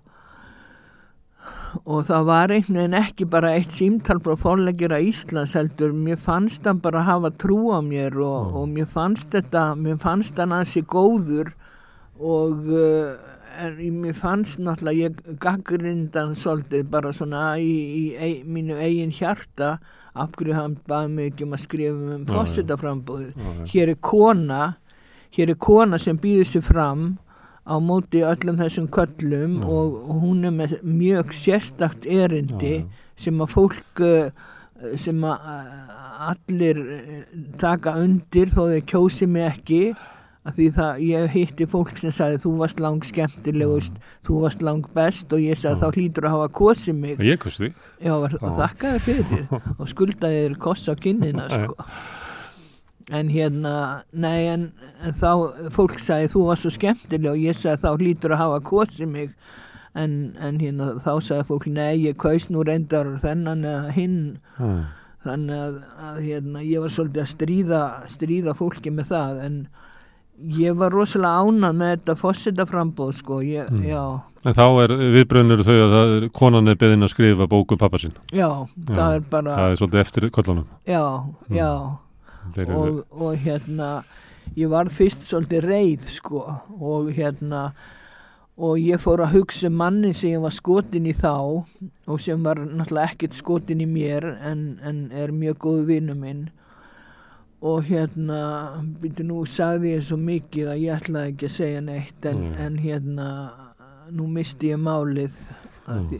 og það var einhvern veginn ekki bara eitt símtal frá fórlegjara Íslands heldur, mér fannst hann bara hafa trú á mér og, og mér fannst þetta, mér fannst hann ansi góður. Og uh, en í- mér fannst náttúrulega ég gaggrindan svolítið bara svona í, í, í mínu eigin hjarta. Af hverju hann baði mig ekki um að skrifa um já. hér er kona hér er kona sem býður sér fram á móti öllum þessum köllum Já. og, hún er með mjög sérstakt erindi Já, já. sem að fólk uh, sem að uh, allir uh, taka undir þó þeir kjósi mig ekki að því það, ég hitti fólk sem sagði þú varst lang skemmtilegust þú varst lang best og ég sagði þá hlýtur að hafa kosið mig Ég var, og þakkaði fyrir og skuldaði þér koss á kinnina sko. En hérna nei, en, en þá fólk sagði þú var svo skemmtileg og ég sagði þá hlýtur að hafa kosið mig en, en hérna þá sagði fólk nei, ég kaus nú reyndar þennan eða hinn mm. þannig að, að hérna, ég var svolítið að stríða, stríða fólki með það en ég var rosalega ánað með þetta fósita frambóð sko, ég, Mm. já, En þá er viðbröðnur þau að er, konan er beðin að skrifa bóku pappa sinn. já, það er bara Það er svolítið eftir kollunum. já, Mm. já og, og hérna ég var fyrst svolítið reið sko og hérna og ég fór að hugsa um manni sem var skotin í þá og sem var náttúrulega ekkert skotin í mér en, en er mjög góð vinnu minn og hérna byrju nú sagði ég svo mikið að ég ætlaði ekki að segja neitt en, Mm. en hérna nú misti ég málið mm.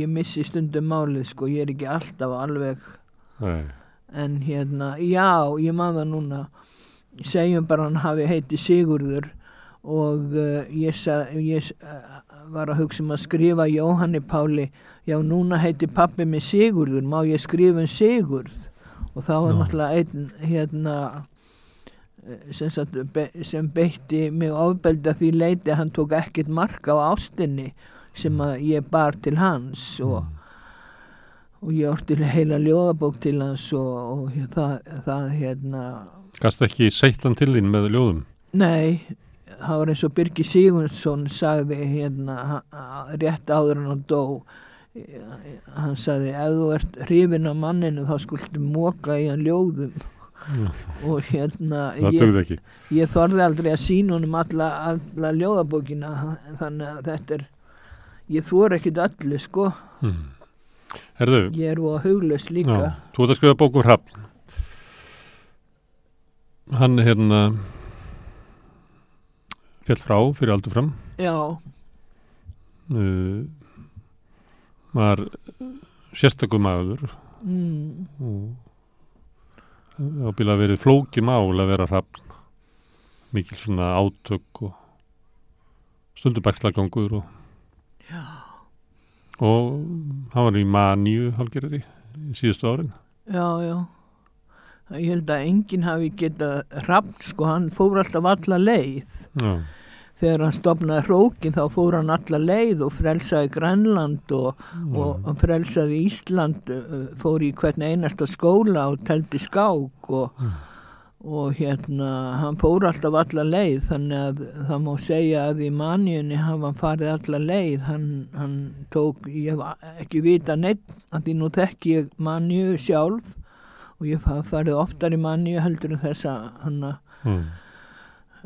ég missi stundum málið sko ég er ekki alltaf alveg nei, en hérna, já, ég það núna. Segjum bara hann hafi heiti Sigurður og uh, ég, sa, ég uh, var að hugsa um að skrifa Jóhanni Páli. Já, núna heiti pappi mig Sigurður. Má ég skrifa um Sigurð? Og þá var náttúrulega einn hérna eh, sem, sagt, be, sem beitti mig ofbeldi að því leiti hann tók ekkert mark á ástinni sem að ég bar til hans og og ég orti heila ljóðabók til hans og, og það, það hérna gast ekki seittan til þín með ljóðum. nei, það var eins og Birgir Sigurðsson sagði hérna rétt áður en hann dó. Eh, hann sagði ef þú ert hrifin af manninu þá skuldu móka í hann ljóðum. Og hérna ég, ég þorði aldrei að sína honum alla, alla ljóðabókina þannig að þetta er ég þor ekkit öllu sko. Mm. Herðu, ég er og huglaus líka. Já, þú ert að skrifa bókur Hrafn. Hann hérna fjall frá fyrir aldur fram. Já, uh, var sérstakum maður. Mm, og ábyrða verið flóki mál að vera hrafn. Mikil svona átök og stundum bakslagangur og, og hann var í maníu hálgerari í síðustu árin. Já, já. Ég held að enginn hafi getað rafn sko, hann fór alltaf alla leið. Já, þegar hann stopnaði hrókin þá fór hann alla leið og frelsaði Grænland og, og frelsaði Ísland uh, fór í hvern einasta skóla og teldi skák og, og hérna hann fór alltaf alla leið þannig að það má segja að í manjunni hafa hann farið alla leið. Hann, hann tók, ég hef ekki vita neitt að því nú þekki ég manju sjálf. Og ég hef farið oftar í manju heldur en þessa hann að mm,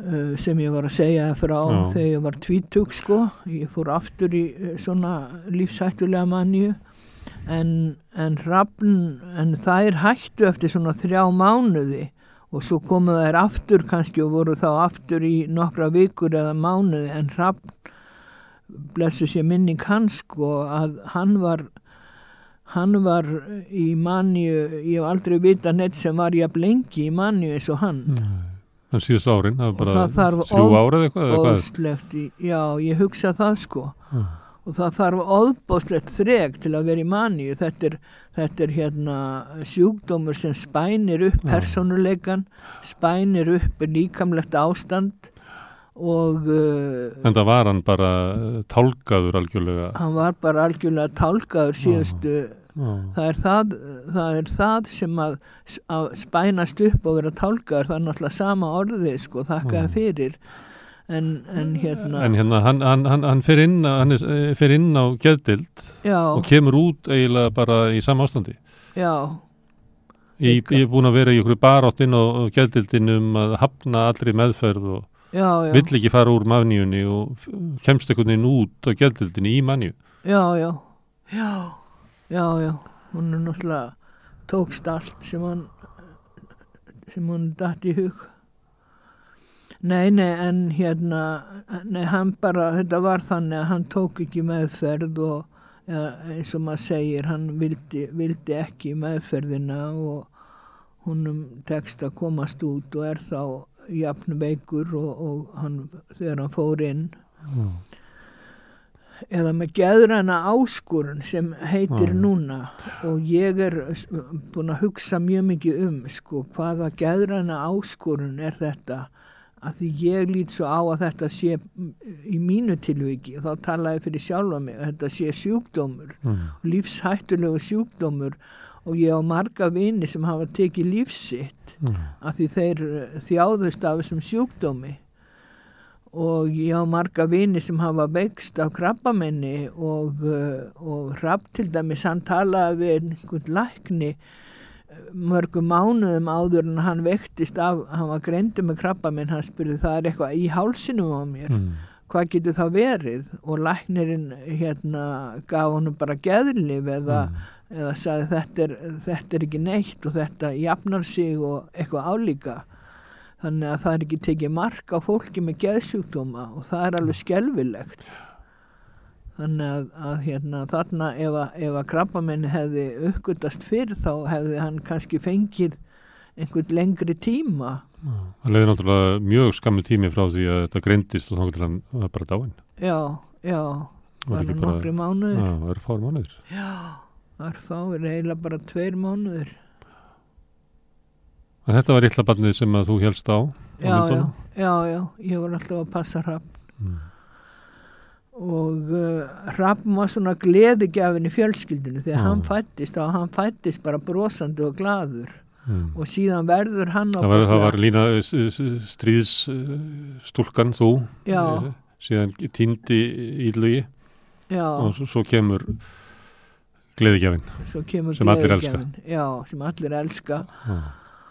uh, sem ég var að segja frá Já. þegar ég var tvítug sko. Ég fór aftur í uh, svona lífsættulega manju en, en rafn en þær hættu eftir svona þrjá mánuði og svo komu þær aftur kannski og voru þá aftur í nokkra vikur eða mánuði en rafn blessu sér minning hans sko að hann var hann var í manju ég hef aldrei vita neitt sem var jafn lengi í manju eins og hann. Hann síðustu árin það var bara þrjú eða eitthvað, eða hvað? óðslegt í, já, ég hugsa það sko. Já. Og það þarf óðbóðslegt þreg til að vera í maníu. Þetta er, þetta er hérna sjúkdómur sem spænir upp Já. persónuleikan spænir upp líkamlegt ástand og uh, en það var hann bara uh, tálkaður algjörlega. hann var bara algjörlega tálkaður síðustu það er það, það er það sem að, að spænast upp og vera tálkaður það er náttúrulega sama orðið sko, þakkaði fyrir en, en hérna en hérna hann, hann, hann, hann fer inn, á- hann eh, fer inn á geðdild og kemur út eiginlega bara í sama ástandi. Já, ég, ég er búin að vera í ykkur baráttinn og geðdildin um að hafna allri meðferð og já, já. vill ekki fara úr mafníunni og kemst einhvern veginn út á geðdildinni í manju já, já, já, já, já, hún er náttúrulega tókst allt sem hann sem hann datt í hug. Nei, nei, en hérna, nei, hann bara, þetta var þannig að hann tók ekki meðferð og eða, eins og maður segir, hann vildi, vildi ekki meðferðina og húnum tekst að komast út og er þá jafn veikur og, og hann, þegar hann fór inn. Eða með geðræna áskorun sem heitir Já. núna og ég er búin að hugsa mjög mikið um sko hvaða geðræna áskorun er þetta að því ég lít svo á að þetta sé í mínu tilviki og þá tala ég fyrir sjálfa mig að þetta sé sjúkdómur mm. lífshættulegu sjúkdómur og ég á marga vini sem hafa tekið lífsitt Mm. að því þeir eh, þjáðust af þessum sjúkdómi og ég á marga vini sem hafa veikst af krabbamenni og, uh, og hrapp til dæmis hann talaði við einhvern lækni mörgum mánuðum áður en hann veiktist af, hann var greindu með krabbamenn, hann spurði það er eitthvað í hálsinum á mér. Mm. hvað getur það verið? Og læknirinn hérna gaf honum bara geðlif eða, eða sagði þetta er, þetta er ekki neitt og þetta jafnar sig og eitthvað álíka. Þannig að það er ekki tekið mark á fólki með geðsjúkdóma og það er alveg skelfilegt þannig að, að hérna, þarna ef að, að krabbamenni hefði uppgötast fyrr þá hefði hann kannski fengið einhvern lengri tíma. Það leiði náttúrulega mjög skammu tími frá því að þetta greindist og þá til hann bara dáinn. Já, já, var bara, nokkri mánuður já, það eru fár mánuður Já, örfáir eiginlega bara tveir mánuður. en þetta var illa barnið sem að þú helst á á Já, já, já, já, ég var alltaf að passa hrapp. Mm. Og uh, hrappn var svona gleðigjafin í fjölskyldinu þegar Já. hann fættist og hann fættist bara brosandi og glaður Mm. og síðan verður hann það, var, það var lína stríðsstúlkan þú Já. eh, síðan týndi ílugi og svo, svo kemur gleðigjafin kemur sem allir elska. já, sem allir elska Já.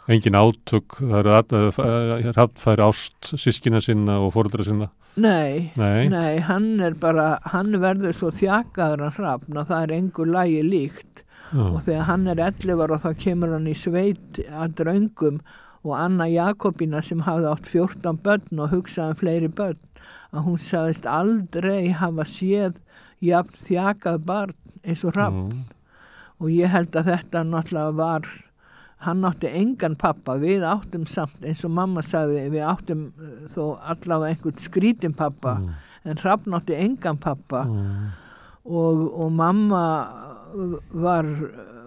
Engin átök, það eru hrappfæri ást sískina sinna og fóröldra sinna. Nei, Nei. nei, hann er bara, hann verður svo þjakaður að hrafna, það er engur lægi líkt Já. og þegar hann er 11 ára þá kemur hann í sveit að draungum og Anna Jakobína sem hafði átt 14 börn og hugsaði um fleiri börn að hún sagðist aldrei hafa séð jafn þjakað barn eins og hrafn Já. og ég held að þetta náttúrulega var hann átti engan pappa við áttum samt eins og mamma sagði við áttum uh, þó allavega einhvern skrítin pappa Mm. en hrafn átti engan pappa Mm. og, og mamma var,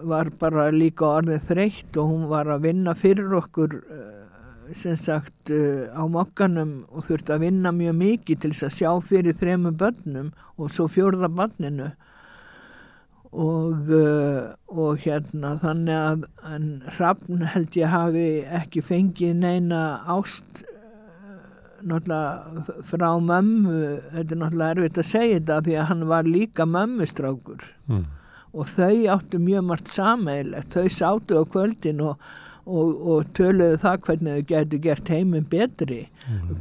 var bara líka orðið þreytt og hún var að vinna fyrir okkur uh, sem sagt á mokkanum og þurfti að vinna mjög mikið til þess að sjá fyrir þremu börnum og svo fjórða barninu og, uh, og hérna þannig að en Hrafn held ég hafi ekki fengið neina ást uh, náttúrulega frá mömmu. Þetta er náttúrulega erfitt að segja þetta því að hann var líka mömmustrákur. Mm. og þau áttu mjög margt sameilegt þau sátu á kvöldin og, og, og töluðu það hvernig þau gætu gert heiminn betri.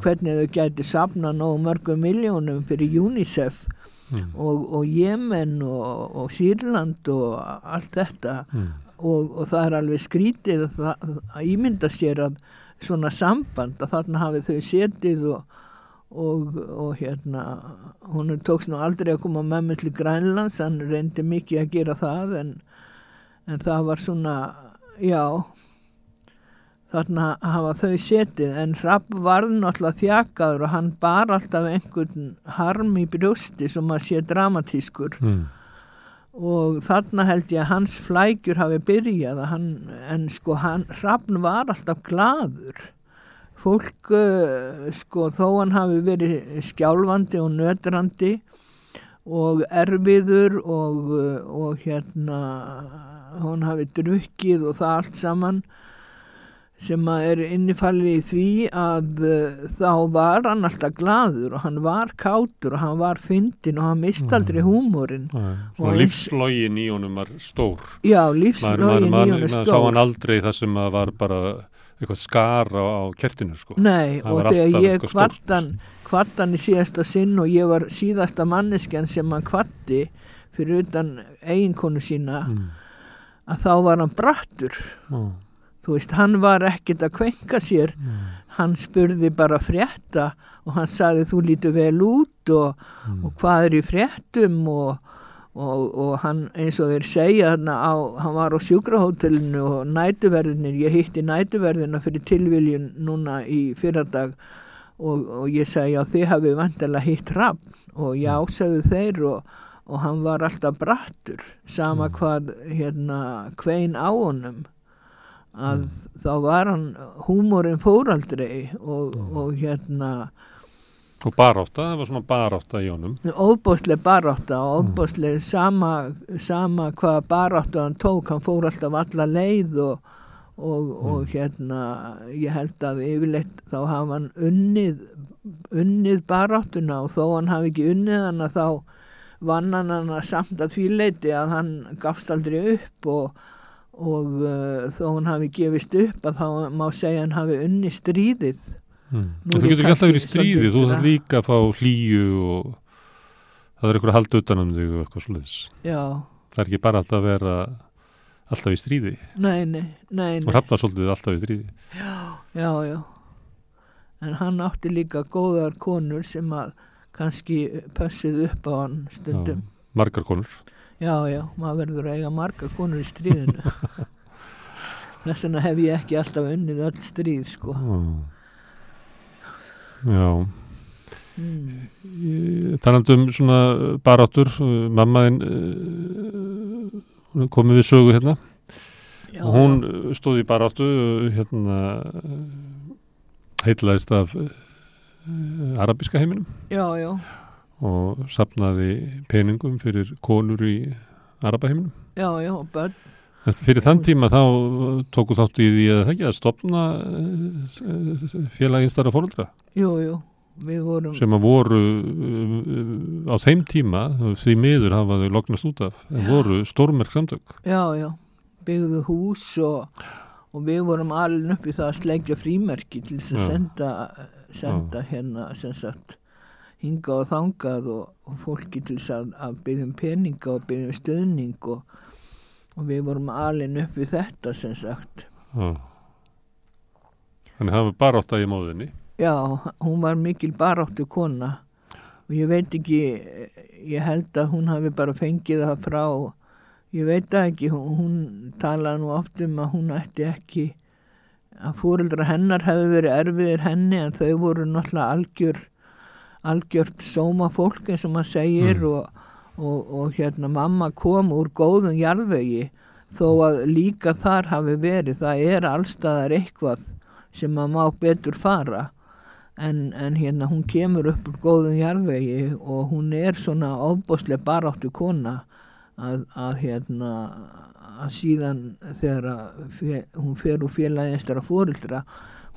Hvernig þau gætu safna nógu mörgum miljónum fyrir UNICEF Mm. og, og Jemen og, og Sýrland og allt þetta Mm. og, og það er alveg skrítið að, það, að ímynda sér að svona samband að þarna hafið þau setið og, og, og hérna hún tóks nú aldrei að koma með mig til Grænlands, hann reyndi mikið að gera það en, en það var svona, já þarna hafa þau setið en Rapp varð náttúrulega þjakaður og hann bar alltaf einhvern harm í brjósti sem að sé dramatískur Mm. og þarna held ég að hans flækjur hafi byrjað að hann, en sko hann, Hrafn var alltaf glaður fólk uh, sko þó hann hafi verið skjálfandi og nötrandi og erfiður og, uh, og hérna hún hafi drukkið og það allt saman sem er innifallið í því að uh, þá var hann alltaf glaður og hann var kátur og hann var fyndin og hann mist aldrei húmórin Svona Og lífslogin í honum var stór. Já, lífslögin í honum maður sá stór. hann aldrei það sem að var bara eitthvað skar á, á kertinu sko. Nei, Það og var þegar ég kvartan, kvartan í síðasta sinn og ég var síðasta manneskjan sem hann kvatti fyrir utan eiginkonu sína, Mm. að þá var hann brattur. Mm. Þú veist, hann var ekkert að kvenka sér, Mm. hann spurði bara frétta og hann sagði þú lítur vel út og, Mm. og hvað er í fréttum? Og, og, og hann eins og þeir segja hann, á, hann var á sjúkrahótelinu og nætuverðinir, ég hitti nætuverðina fyrir tilviljun núna í fyrradag og, og ég segi já þið hafið vantilega hitt rafn. Og já sagðu þeir og, og hann var alltaf brattur sama hvað hérna kvein á honum að þá var hann húmórin fóraldrei og, og hérna Og barátta, það var svona barátta í honum. ofbóðsleg barátta og ofbóðsleg sama, sama hvað barátta hann tók, hann fór alltaf alla leið og, og, og hérna ég held að yfirleitt þá hafa hann unnið unnið baráttuna og þó hann hafi ekki unnið hana þá vann hann hana samt að því leiti að hann gafst aldrei upp og, og uh, þó hann hafi gefist upp að þá má segja hann hafi unnið stríðið Mm. Þú getur ekki alltaf verið í kannski stríði, þú þarf líka að fá hlýju og það er eitthvað að halda utan um þig og eitthvað já, Það er ekki bara alltaf að vera alltaf í stríði. nei, nei, nei, Og nei. hrafnar svolítið alltaf í stríði. Já, já. En hann átti líka góðar konur sem að kannski pössið upp á hann stundum. Já, margar konur. Já, já, maður verður að eiga margar konur í stríðinu. Þess vegna hef ég ekki alltaf unnið öll stríð, sko. Já. Já. Mm. Talandi um svona baráttur, uh, mammaðin uh, komið við sögu hérna. Já, og hún uh, stóð í baráttu hérna heitlaðist af uh, arabíska heiminum já, já, og sapnaði peningum fyrir konur í arabaheiminum. já, já, börn. Fyrir þann tíma þá tóku þáttu í því að það ekki að stopna uh, félaginstara fóruldra Jú, jú, við vorum, sem að voru uh, á þeim tíma, því miður hafa þau lognast út af, en Já. voru stórmerk samtök. já, já, byggðu hús og, og við vorum alveg upp í það að sleggja frímerki til þess að senda, senda hérna sem sagt hinga og þangað og, og fólki til þess að, að byggjum peninga og byggjum stöðning og, og við vorum alveg upp í þetta sem sagt Já. Þannig það var bara átt að í móðinni. Já, hún var mikil baráttu kona og ég veit ekki, ég held að hún hafi bara fengið það frá, ég veit ekki, hún, hún talaði nú oft um að hún ætti ekki, að fóreldra hennar hefði verið erfiðir henni en þau voru náttúrulega algjör, algjört sóma fólk eins og maður segir Mm. og, og, og hérna mamma kom úr góðum jarðvegi þó að líka þar hafi verið, það er allstaðar eitthvað sem maður má betur fara en, en hérna hún kemur upp úr góðum jarðvegi og hún er svona ofbóðslega baráttu kona að, að hérna að síðan þegar að hún fer úr félagi einstara fórildra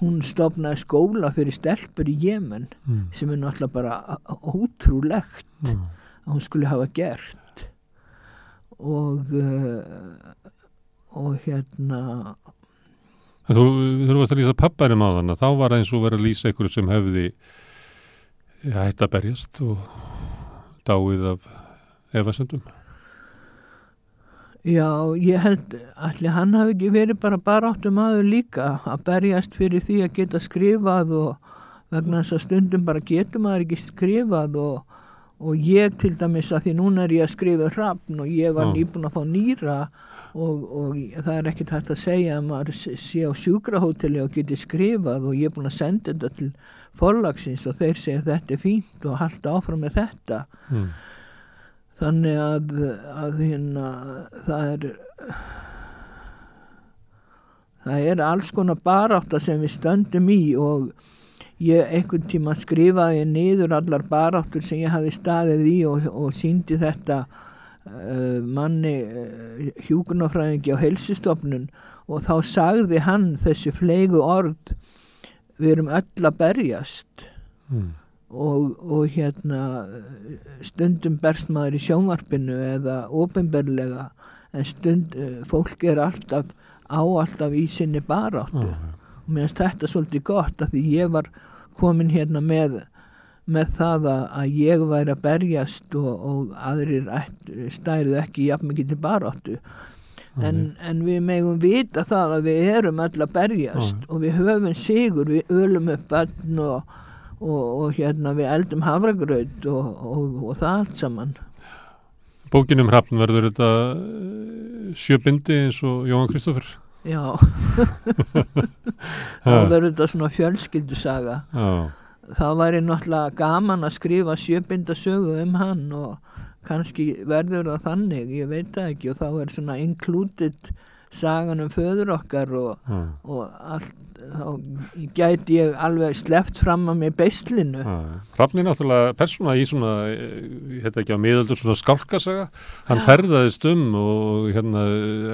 hún stopnaði skóla fyrir stelpur í Jemen Mm. sem er náttúrulega bara ótrúlegt Já. að hún skulle hafa gert og uh, og hérna En þú, varst að lýsa pappæri máðan þá var eins og verið að lýsa ykkur sem hefði hætt að berjast og dáið af efasendum. Já, ég held allir hann hafi ekki verið bara baráttu maður líka að berjast fyrir því að geta skrifað og vegna þess að stundum bara getur maður ekki skrifað og, og ég til dæmis að því núna er ég að skrifa hrafn og ég var nýbúin að fá nýra og, og það er ekkert hægt að segja að maður sé á sjúkrahóteli og geti skrifað og ég er búin að senda þetta til forlagsins og þeir segja þetta er fínt og halda áfram með þetta Mm. Þannig að, að hérna, það er það er alls konar barátta sem við stöndum í og ég einhvern tíma skrifaði niður allar baráttur sem ég hafi staðið í og, og síndi þetta uh, manni uh, hjúkunarfræðingi á helsistofnun og þá sagði hann þessi fleigu orð við erum öll að berjast Mm. Og, og hérna stundum berst maður í sjónvarpinu eða ofinberlega en stund, eh, fólk er alltaf á alltaf í sinni baráttu. Já, og mér finnst þetta svolítið gott að því ég var komin hérna með með það að, ég væri að berjast og, og aðrir stæðu ekki jafn mikið til baráttu. En, en við megum vita það að við erum öll að berjast og við höfum sigur, við ölum upp bönn og, og, og hérna við eldum hafragraut og, og, og það allt saman. Bókin um hrafn verður þetta eh, sjöbindi eins og Jóhann Kristoffer. já, þá verður þetta svona fjölskyldusaga Já, það væri náttúrulega gaman að skrifa sjöbinda sögu um hann og kannski verður það þannig, ég veit það ekki og þá er svona included sagan um föður okkar og, já, og allt, þá gæti ég alveg sleppt fram að mér beislinu já. Hrafn er náttúrulega persóna í svona, eh, þetta ekki á miðaldur svona skálkasaga. Hann ferðaðist um og hérna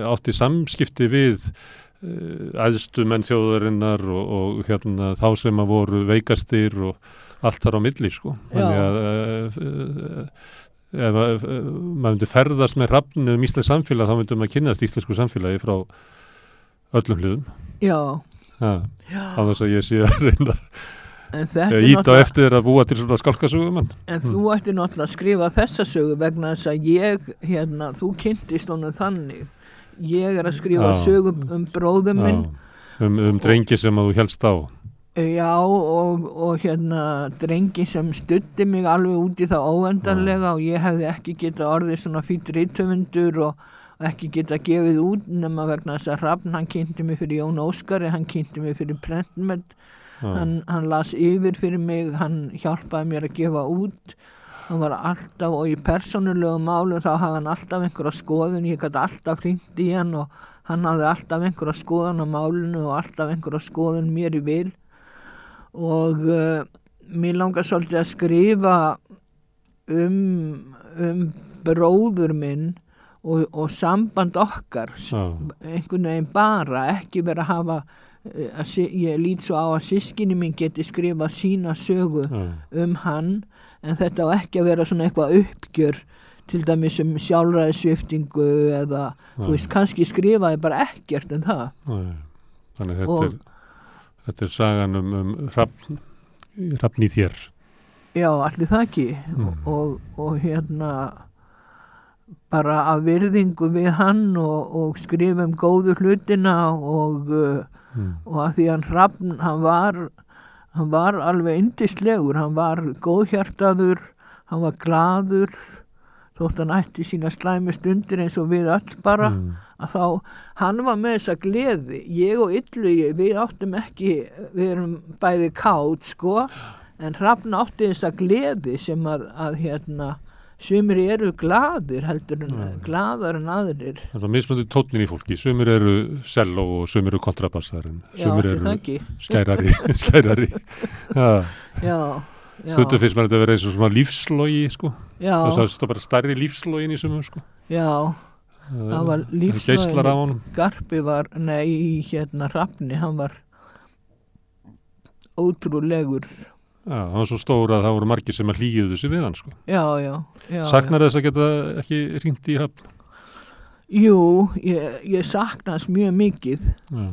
átti samskipti við uh, æðstu menn þjóðarinnar og, og hérna þá sem að voru veikastir og allt þar á milli sko. Þannig að uh, ef að, maður myndi ferðast með hrafnu um íslensk samfélag þá myndi maður kynast íslensku samfélagi frá öllum hliðum. já, á þess að ég sé að reyna íta eftir að búa til svona skálkasugum mann. en þú ætti náttúrulega að skrifa þessa sögu vegna þess að ég, hérna, þú kynntist honum þannig ég er að skrifa Já. sögu um bróðum minn um, um drengi sem að þú helst á. Já og, og hérna drengi sem stutti mig alveg út í það óendanlega og ég hefði ekki getað orðið svona fýtt rítöfundur og, og ekki getað gefið út nema vegna þess að Hrafn hann kynnti mig fyrir Jón Óskari, hann kynnti mig fyrir Prentmed, Já. hann, hann las yfir fyrir mig, hann hjálpaði mér að gefa út. Hann var alltaf og í persónulegu málu þá hafði hann alltaf einhverja skoðun ég gæti alltaf hringt í hann og hann hafði alltaf einhverja skoðun á málinu og alltaf einhverja skoðun mér í vil og uh, mér langar svolítið að skrifa um, um bróður minn og, og samband okkar Já. einhvern veginn bara ekki vera að hafa eh, að, ég lít svo á að sískinni minn geti skrifað sína sögu Já. um hann en þetta á ekki að vera svona eitthvað uppgjör til dæmis um sjálfræðisviftingu eða þú Nei. veist kannski skrifaði bara ekkert um það þannig þetta, Og- er, þetta er sagan um, um hrafn, hrafn í þér já, allir það ekki Mm. og, og hérna bara af virðingu við hann og, og skrifum góðu hlutina og, uh, mm. og að því hann hrafn, hann var hann var alveg yndislegur hann var góðhjartaður hann var glaður þótt hann ætti sína slæmi stundir eins og við öll bara Mm. Að þá, hann var með þessa gleði. Ég og Yllugi, við áttum ekki við erum bæði kátt sko, en hrafn átti þessa gleði sem að, að hérna sumir eru gladir heldur en Mm. gladar en aðrir. Það er mismöndi tónnin í fólki, sumir eru selló og sumir eru kontrabassar en já, sumir eru skærari, skærari. Já, já, já, Stundum finnst maður þetta að vera eins og svona lífslogi sko. já, Það er bara stærri lífslogin í sumum sko. já það var honum. Garpi var, nei, hérna hrafni, hann var ótrúlegur Já, það var svo stór að það voru margir sem að hlýjuðu sig við hann sko. já, já, já Saknar þess að geta ekki ringt í hrafn? Jú, ég, ég sakna hans mjög mikið Já,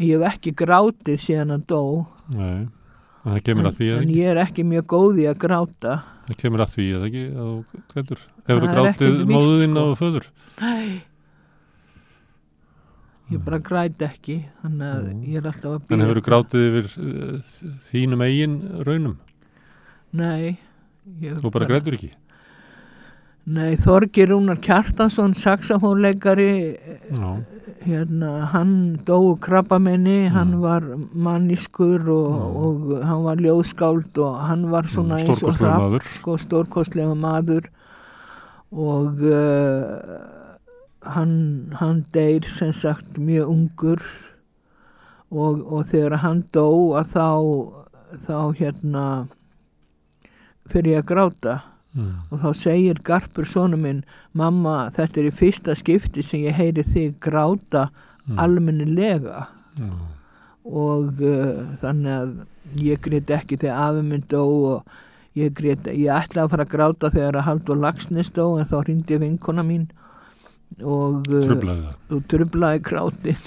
ég hef ekki grátið síðan að dó nei. En Það kemur að því eða en ég er ekki mjög góð í að gráta Það kemur að því eða ekki? Að þú grætur? Hefur þú grátið móðuðinn sko. og föður? Nei Ég bara græt ekki þannig að Mm. ég er alltaf að En bíða hefur þú grátið yfir uh, þínum eigin raunum? Nei Þú bara grætur ekki? Nei, Þorgir Rúnar Kjartansson saxafónleikari Já, hérna, hann dó krabbamenni, hann Mm. var manniskur og, Já. og hann var ljóðskáld og hann var svona Mm, eins og maður. sko, stórkostlega maður og uh, hann, hann deyr sem sagt mjög ungur og, og þegar hann dó að þá þá hérna fyrir ég að gráta mm. og þá segir Garpur sonu minn mamma þetta er í fyrsta skipti sem ég heyri þig gráta Mm. almennilega Já. og uh, þannig að ég grét ekki þegar afi minn dó og ég grét, ég ætlaði að fara að gráta þegar að Haldur Lagsnes dó en þá hringdi vinkona mín og uh, Trublaði það og trublaði grátin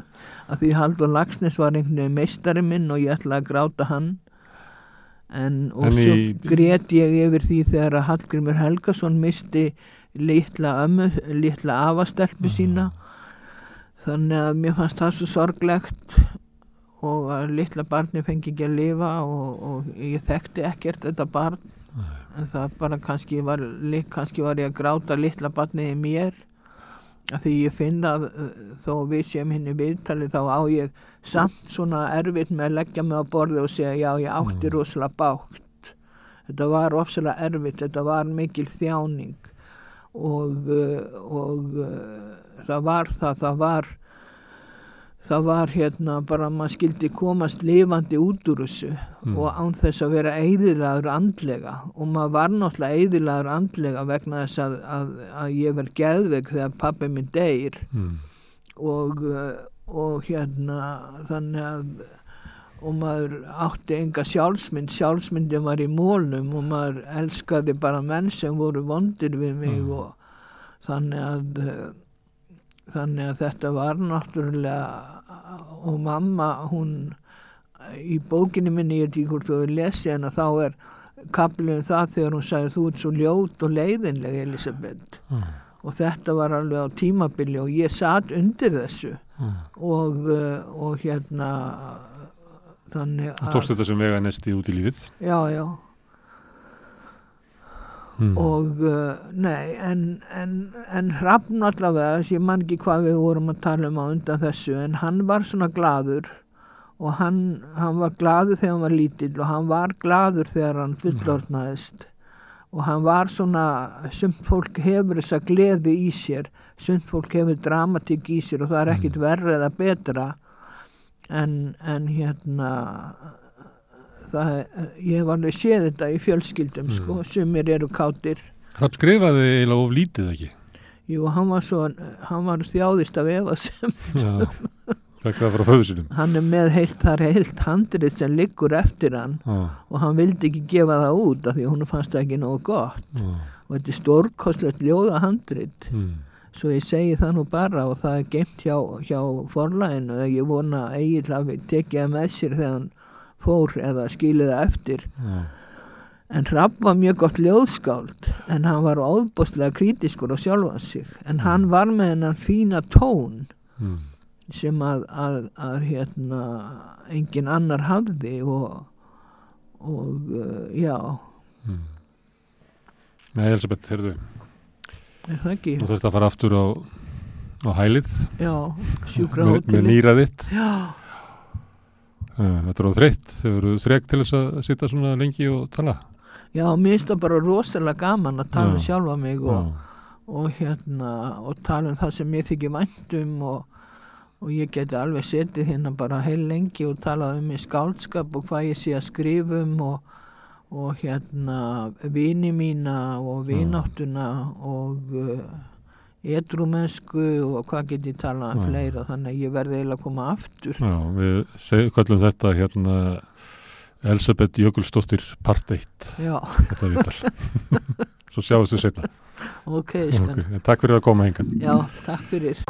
að því Haldur Lagsnes var einhvern veginn meistari minn og ég ætlaði að gráta hann en og En svo í- grét ég yfir því þegar að Hallgrimur Helgason misti litla ömmu, litla afastelpu sína. Þannig að mér fannst það svo sorglegt og að litla barni fengi ekki að lifa og, og ég þekkti ekkert þetta barn. En það bara kannski var, kannski var ég að gráta litla barnið í mér því ég finn að uh, þó við séum hinn í viðtali þá á ég samt svona erfitt með að leggja mig á borði og segja já ég átti Mm. rosalega bátt þetta var ofsalega erfitt þetta var mikil þjáning og, uh, og uh, það var það það var það var hérna bara að maður skildi komast lifandi út úr þessu Mm. og án þess að vera eðilagur andlega og maður var náttúrulega eðilagur andlega vegna þess að, að, að ég verð geðveg þegar pappi minn deyr mm. og, og hérna þannig að og maður átti enga sjálfsmynd sjálfsmyndin var í mólum og maður elskaði bara menn sem voru vondir við mig Mm. og þannig að þannig að þetta var náttúrulega og mamma hún í bókinni minni ég ekki hvort þú hefur lesið hana þá er kaplið um það þegar hún sagði þú ert svo ljót og leiðinleg Elisabeth Mm. og þetta var alveg á tímabili og ég satt undir þessu Mm. og, uh, og hérna þannig Þú tókst þetta sem vega nesti út í lífið já, já, mm. og uh, nei, en, en, en Hrafn allavega, þess ég man ekki hvað við vorum að tala um á undan þessu en hann var svona gladur og hann, hann var gladur þegar hann var lítill og hann var gladur þegar hann fullorðnaðist. Og hann var svona, sumt fólk hefur þessa gleði í sér sumt fólk hefur dramatík í sér og það er ekkit verra eða betra. En, en hérna það, ég hef alveg séð þetta í fjölskyldum sko, sumir eru kátir. Það skrifaði eiginlega of lítið ekki? Jú, hann var svo, hann var þjáðist af efa sem Já, fekk það frá föðu sinum hann er með heilt, það er heilt handrið sem liggur eftir hann Já, og hann vildi ekki gefa það út af því að hún fannst það ekki nógu gott. Já, og þetta er stórkostlegt ljóða handrið mm. svo ég segi það nú bara og það er geimt hjá, hjá forlæginu og ég vona að Egil hafi tekið það með sér þegar hann fór eða skilið það eftir. Já. en Rapp var mjög gott ljóðskáld en hann var óbústlega krítiskur á sjálfan sig. En hann var með hennan fína tón Mm. sem að, að, að hérna engin annar hafði og og uh, já. Mm. Nei, Elisabeth, heyrðu, er það ekki? Þú þurft að fara aftur á, á hælið. Já, sjúkra með, með hóteli nýra þitt. já, Þetta er á þreytt, þau eru þrek til þess að sitja svona lengi og tala. já, mér finnst það bara rosalega gaman að tala um Já. sjálfa mig og, og hérna og tala um það sem ég þykir væntum og, og ég geti alveg setið hérna bara heil lengi og talað um í skáldskap og hvað ég sé að skrifum og, og hérna vini mína og vináttuna og uh, edrúmensku og hvað get ég talað um fleira þannig að ég verði eiginlega að koma aftur. Já, við seg, kallum þetta hérna Elisabeth Jökulsdóttir part 1 já, þetta viðtal svo sjáum við setna ok, okay. takk fyrir að koma hengan já, takk fyrir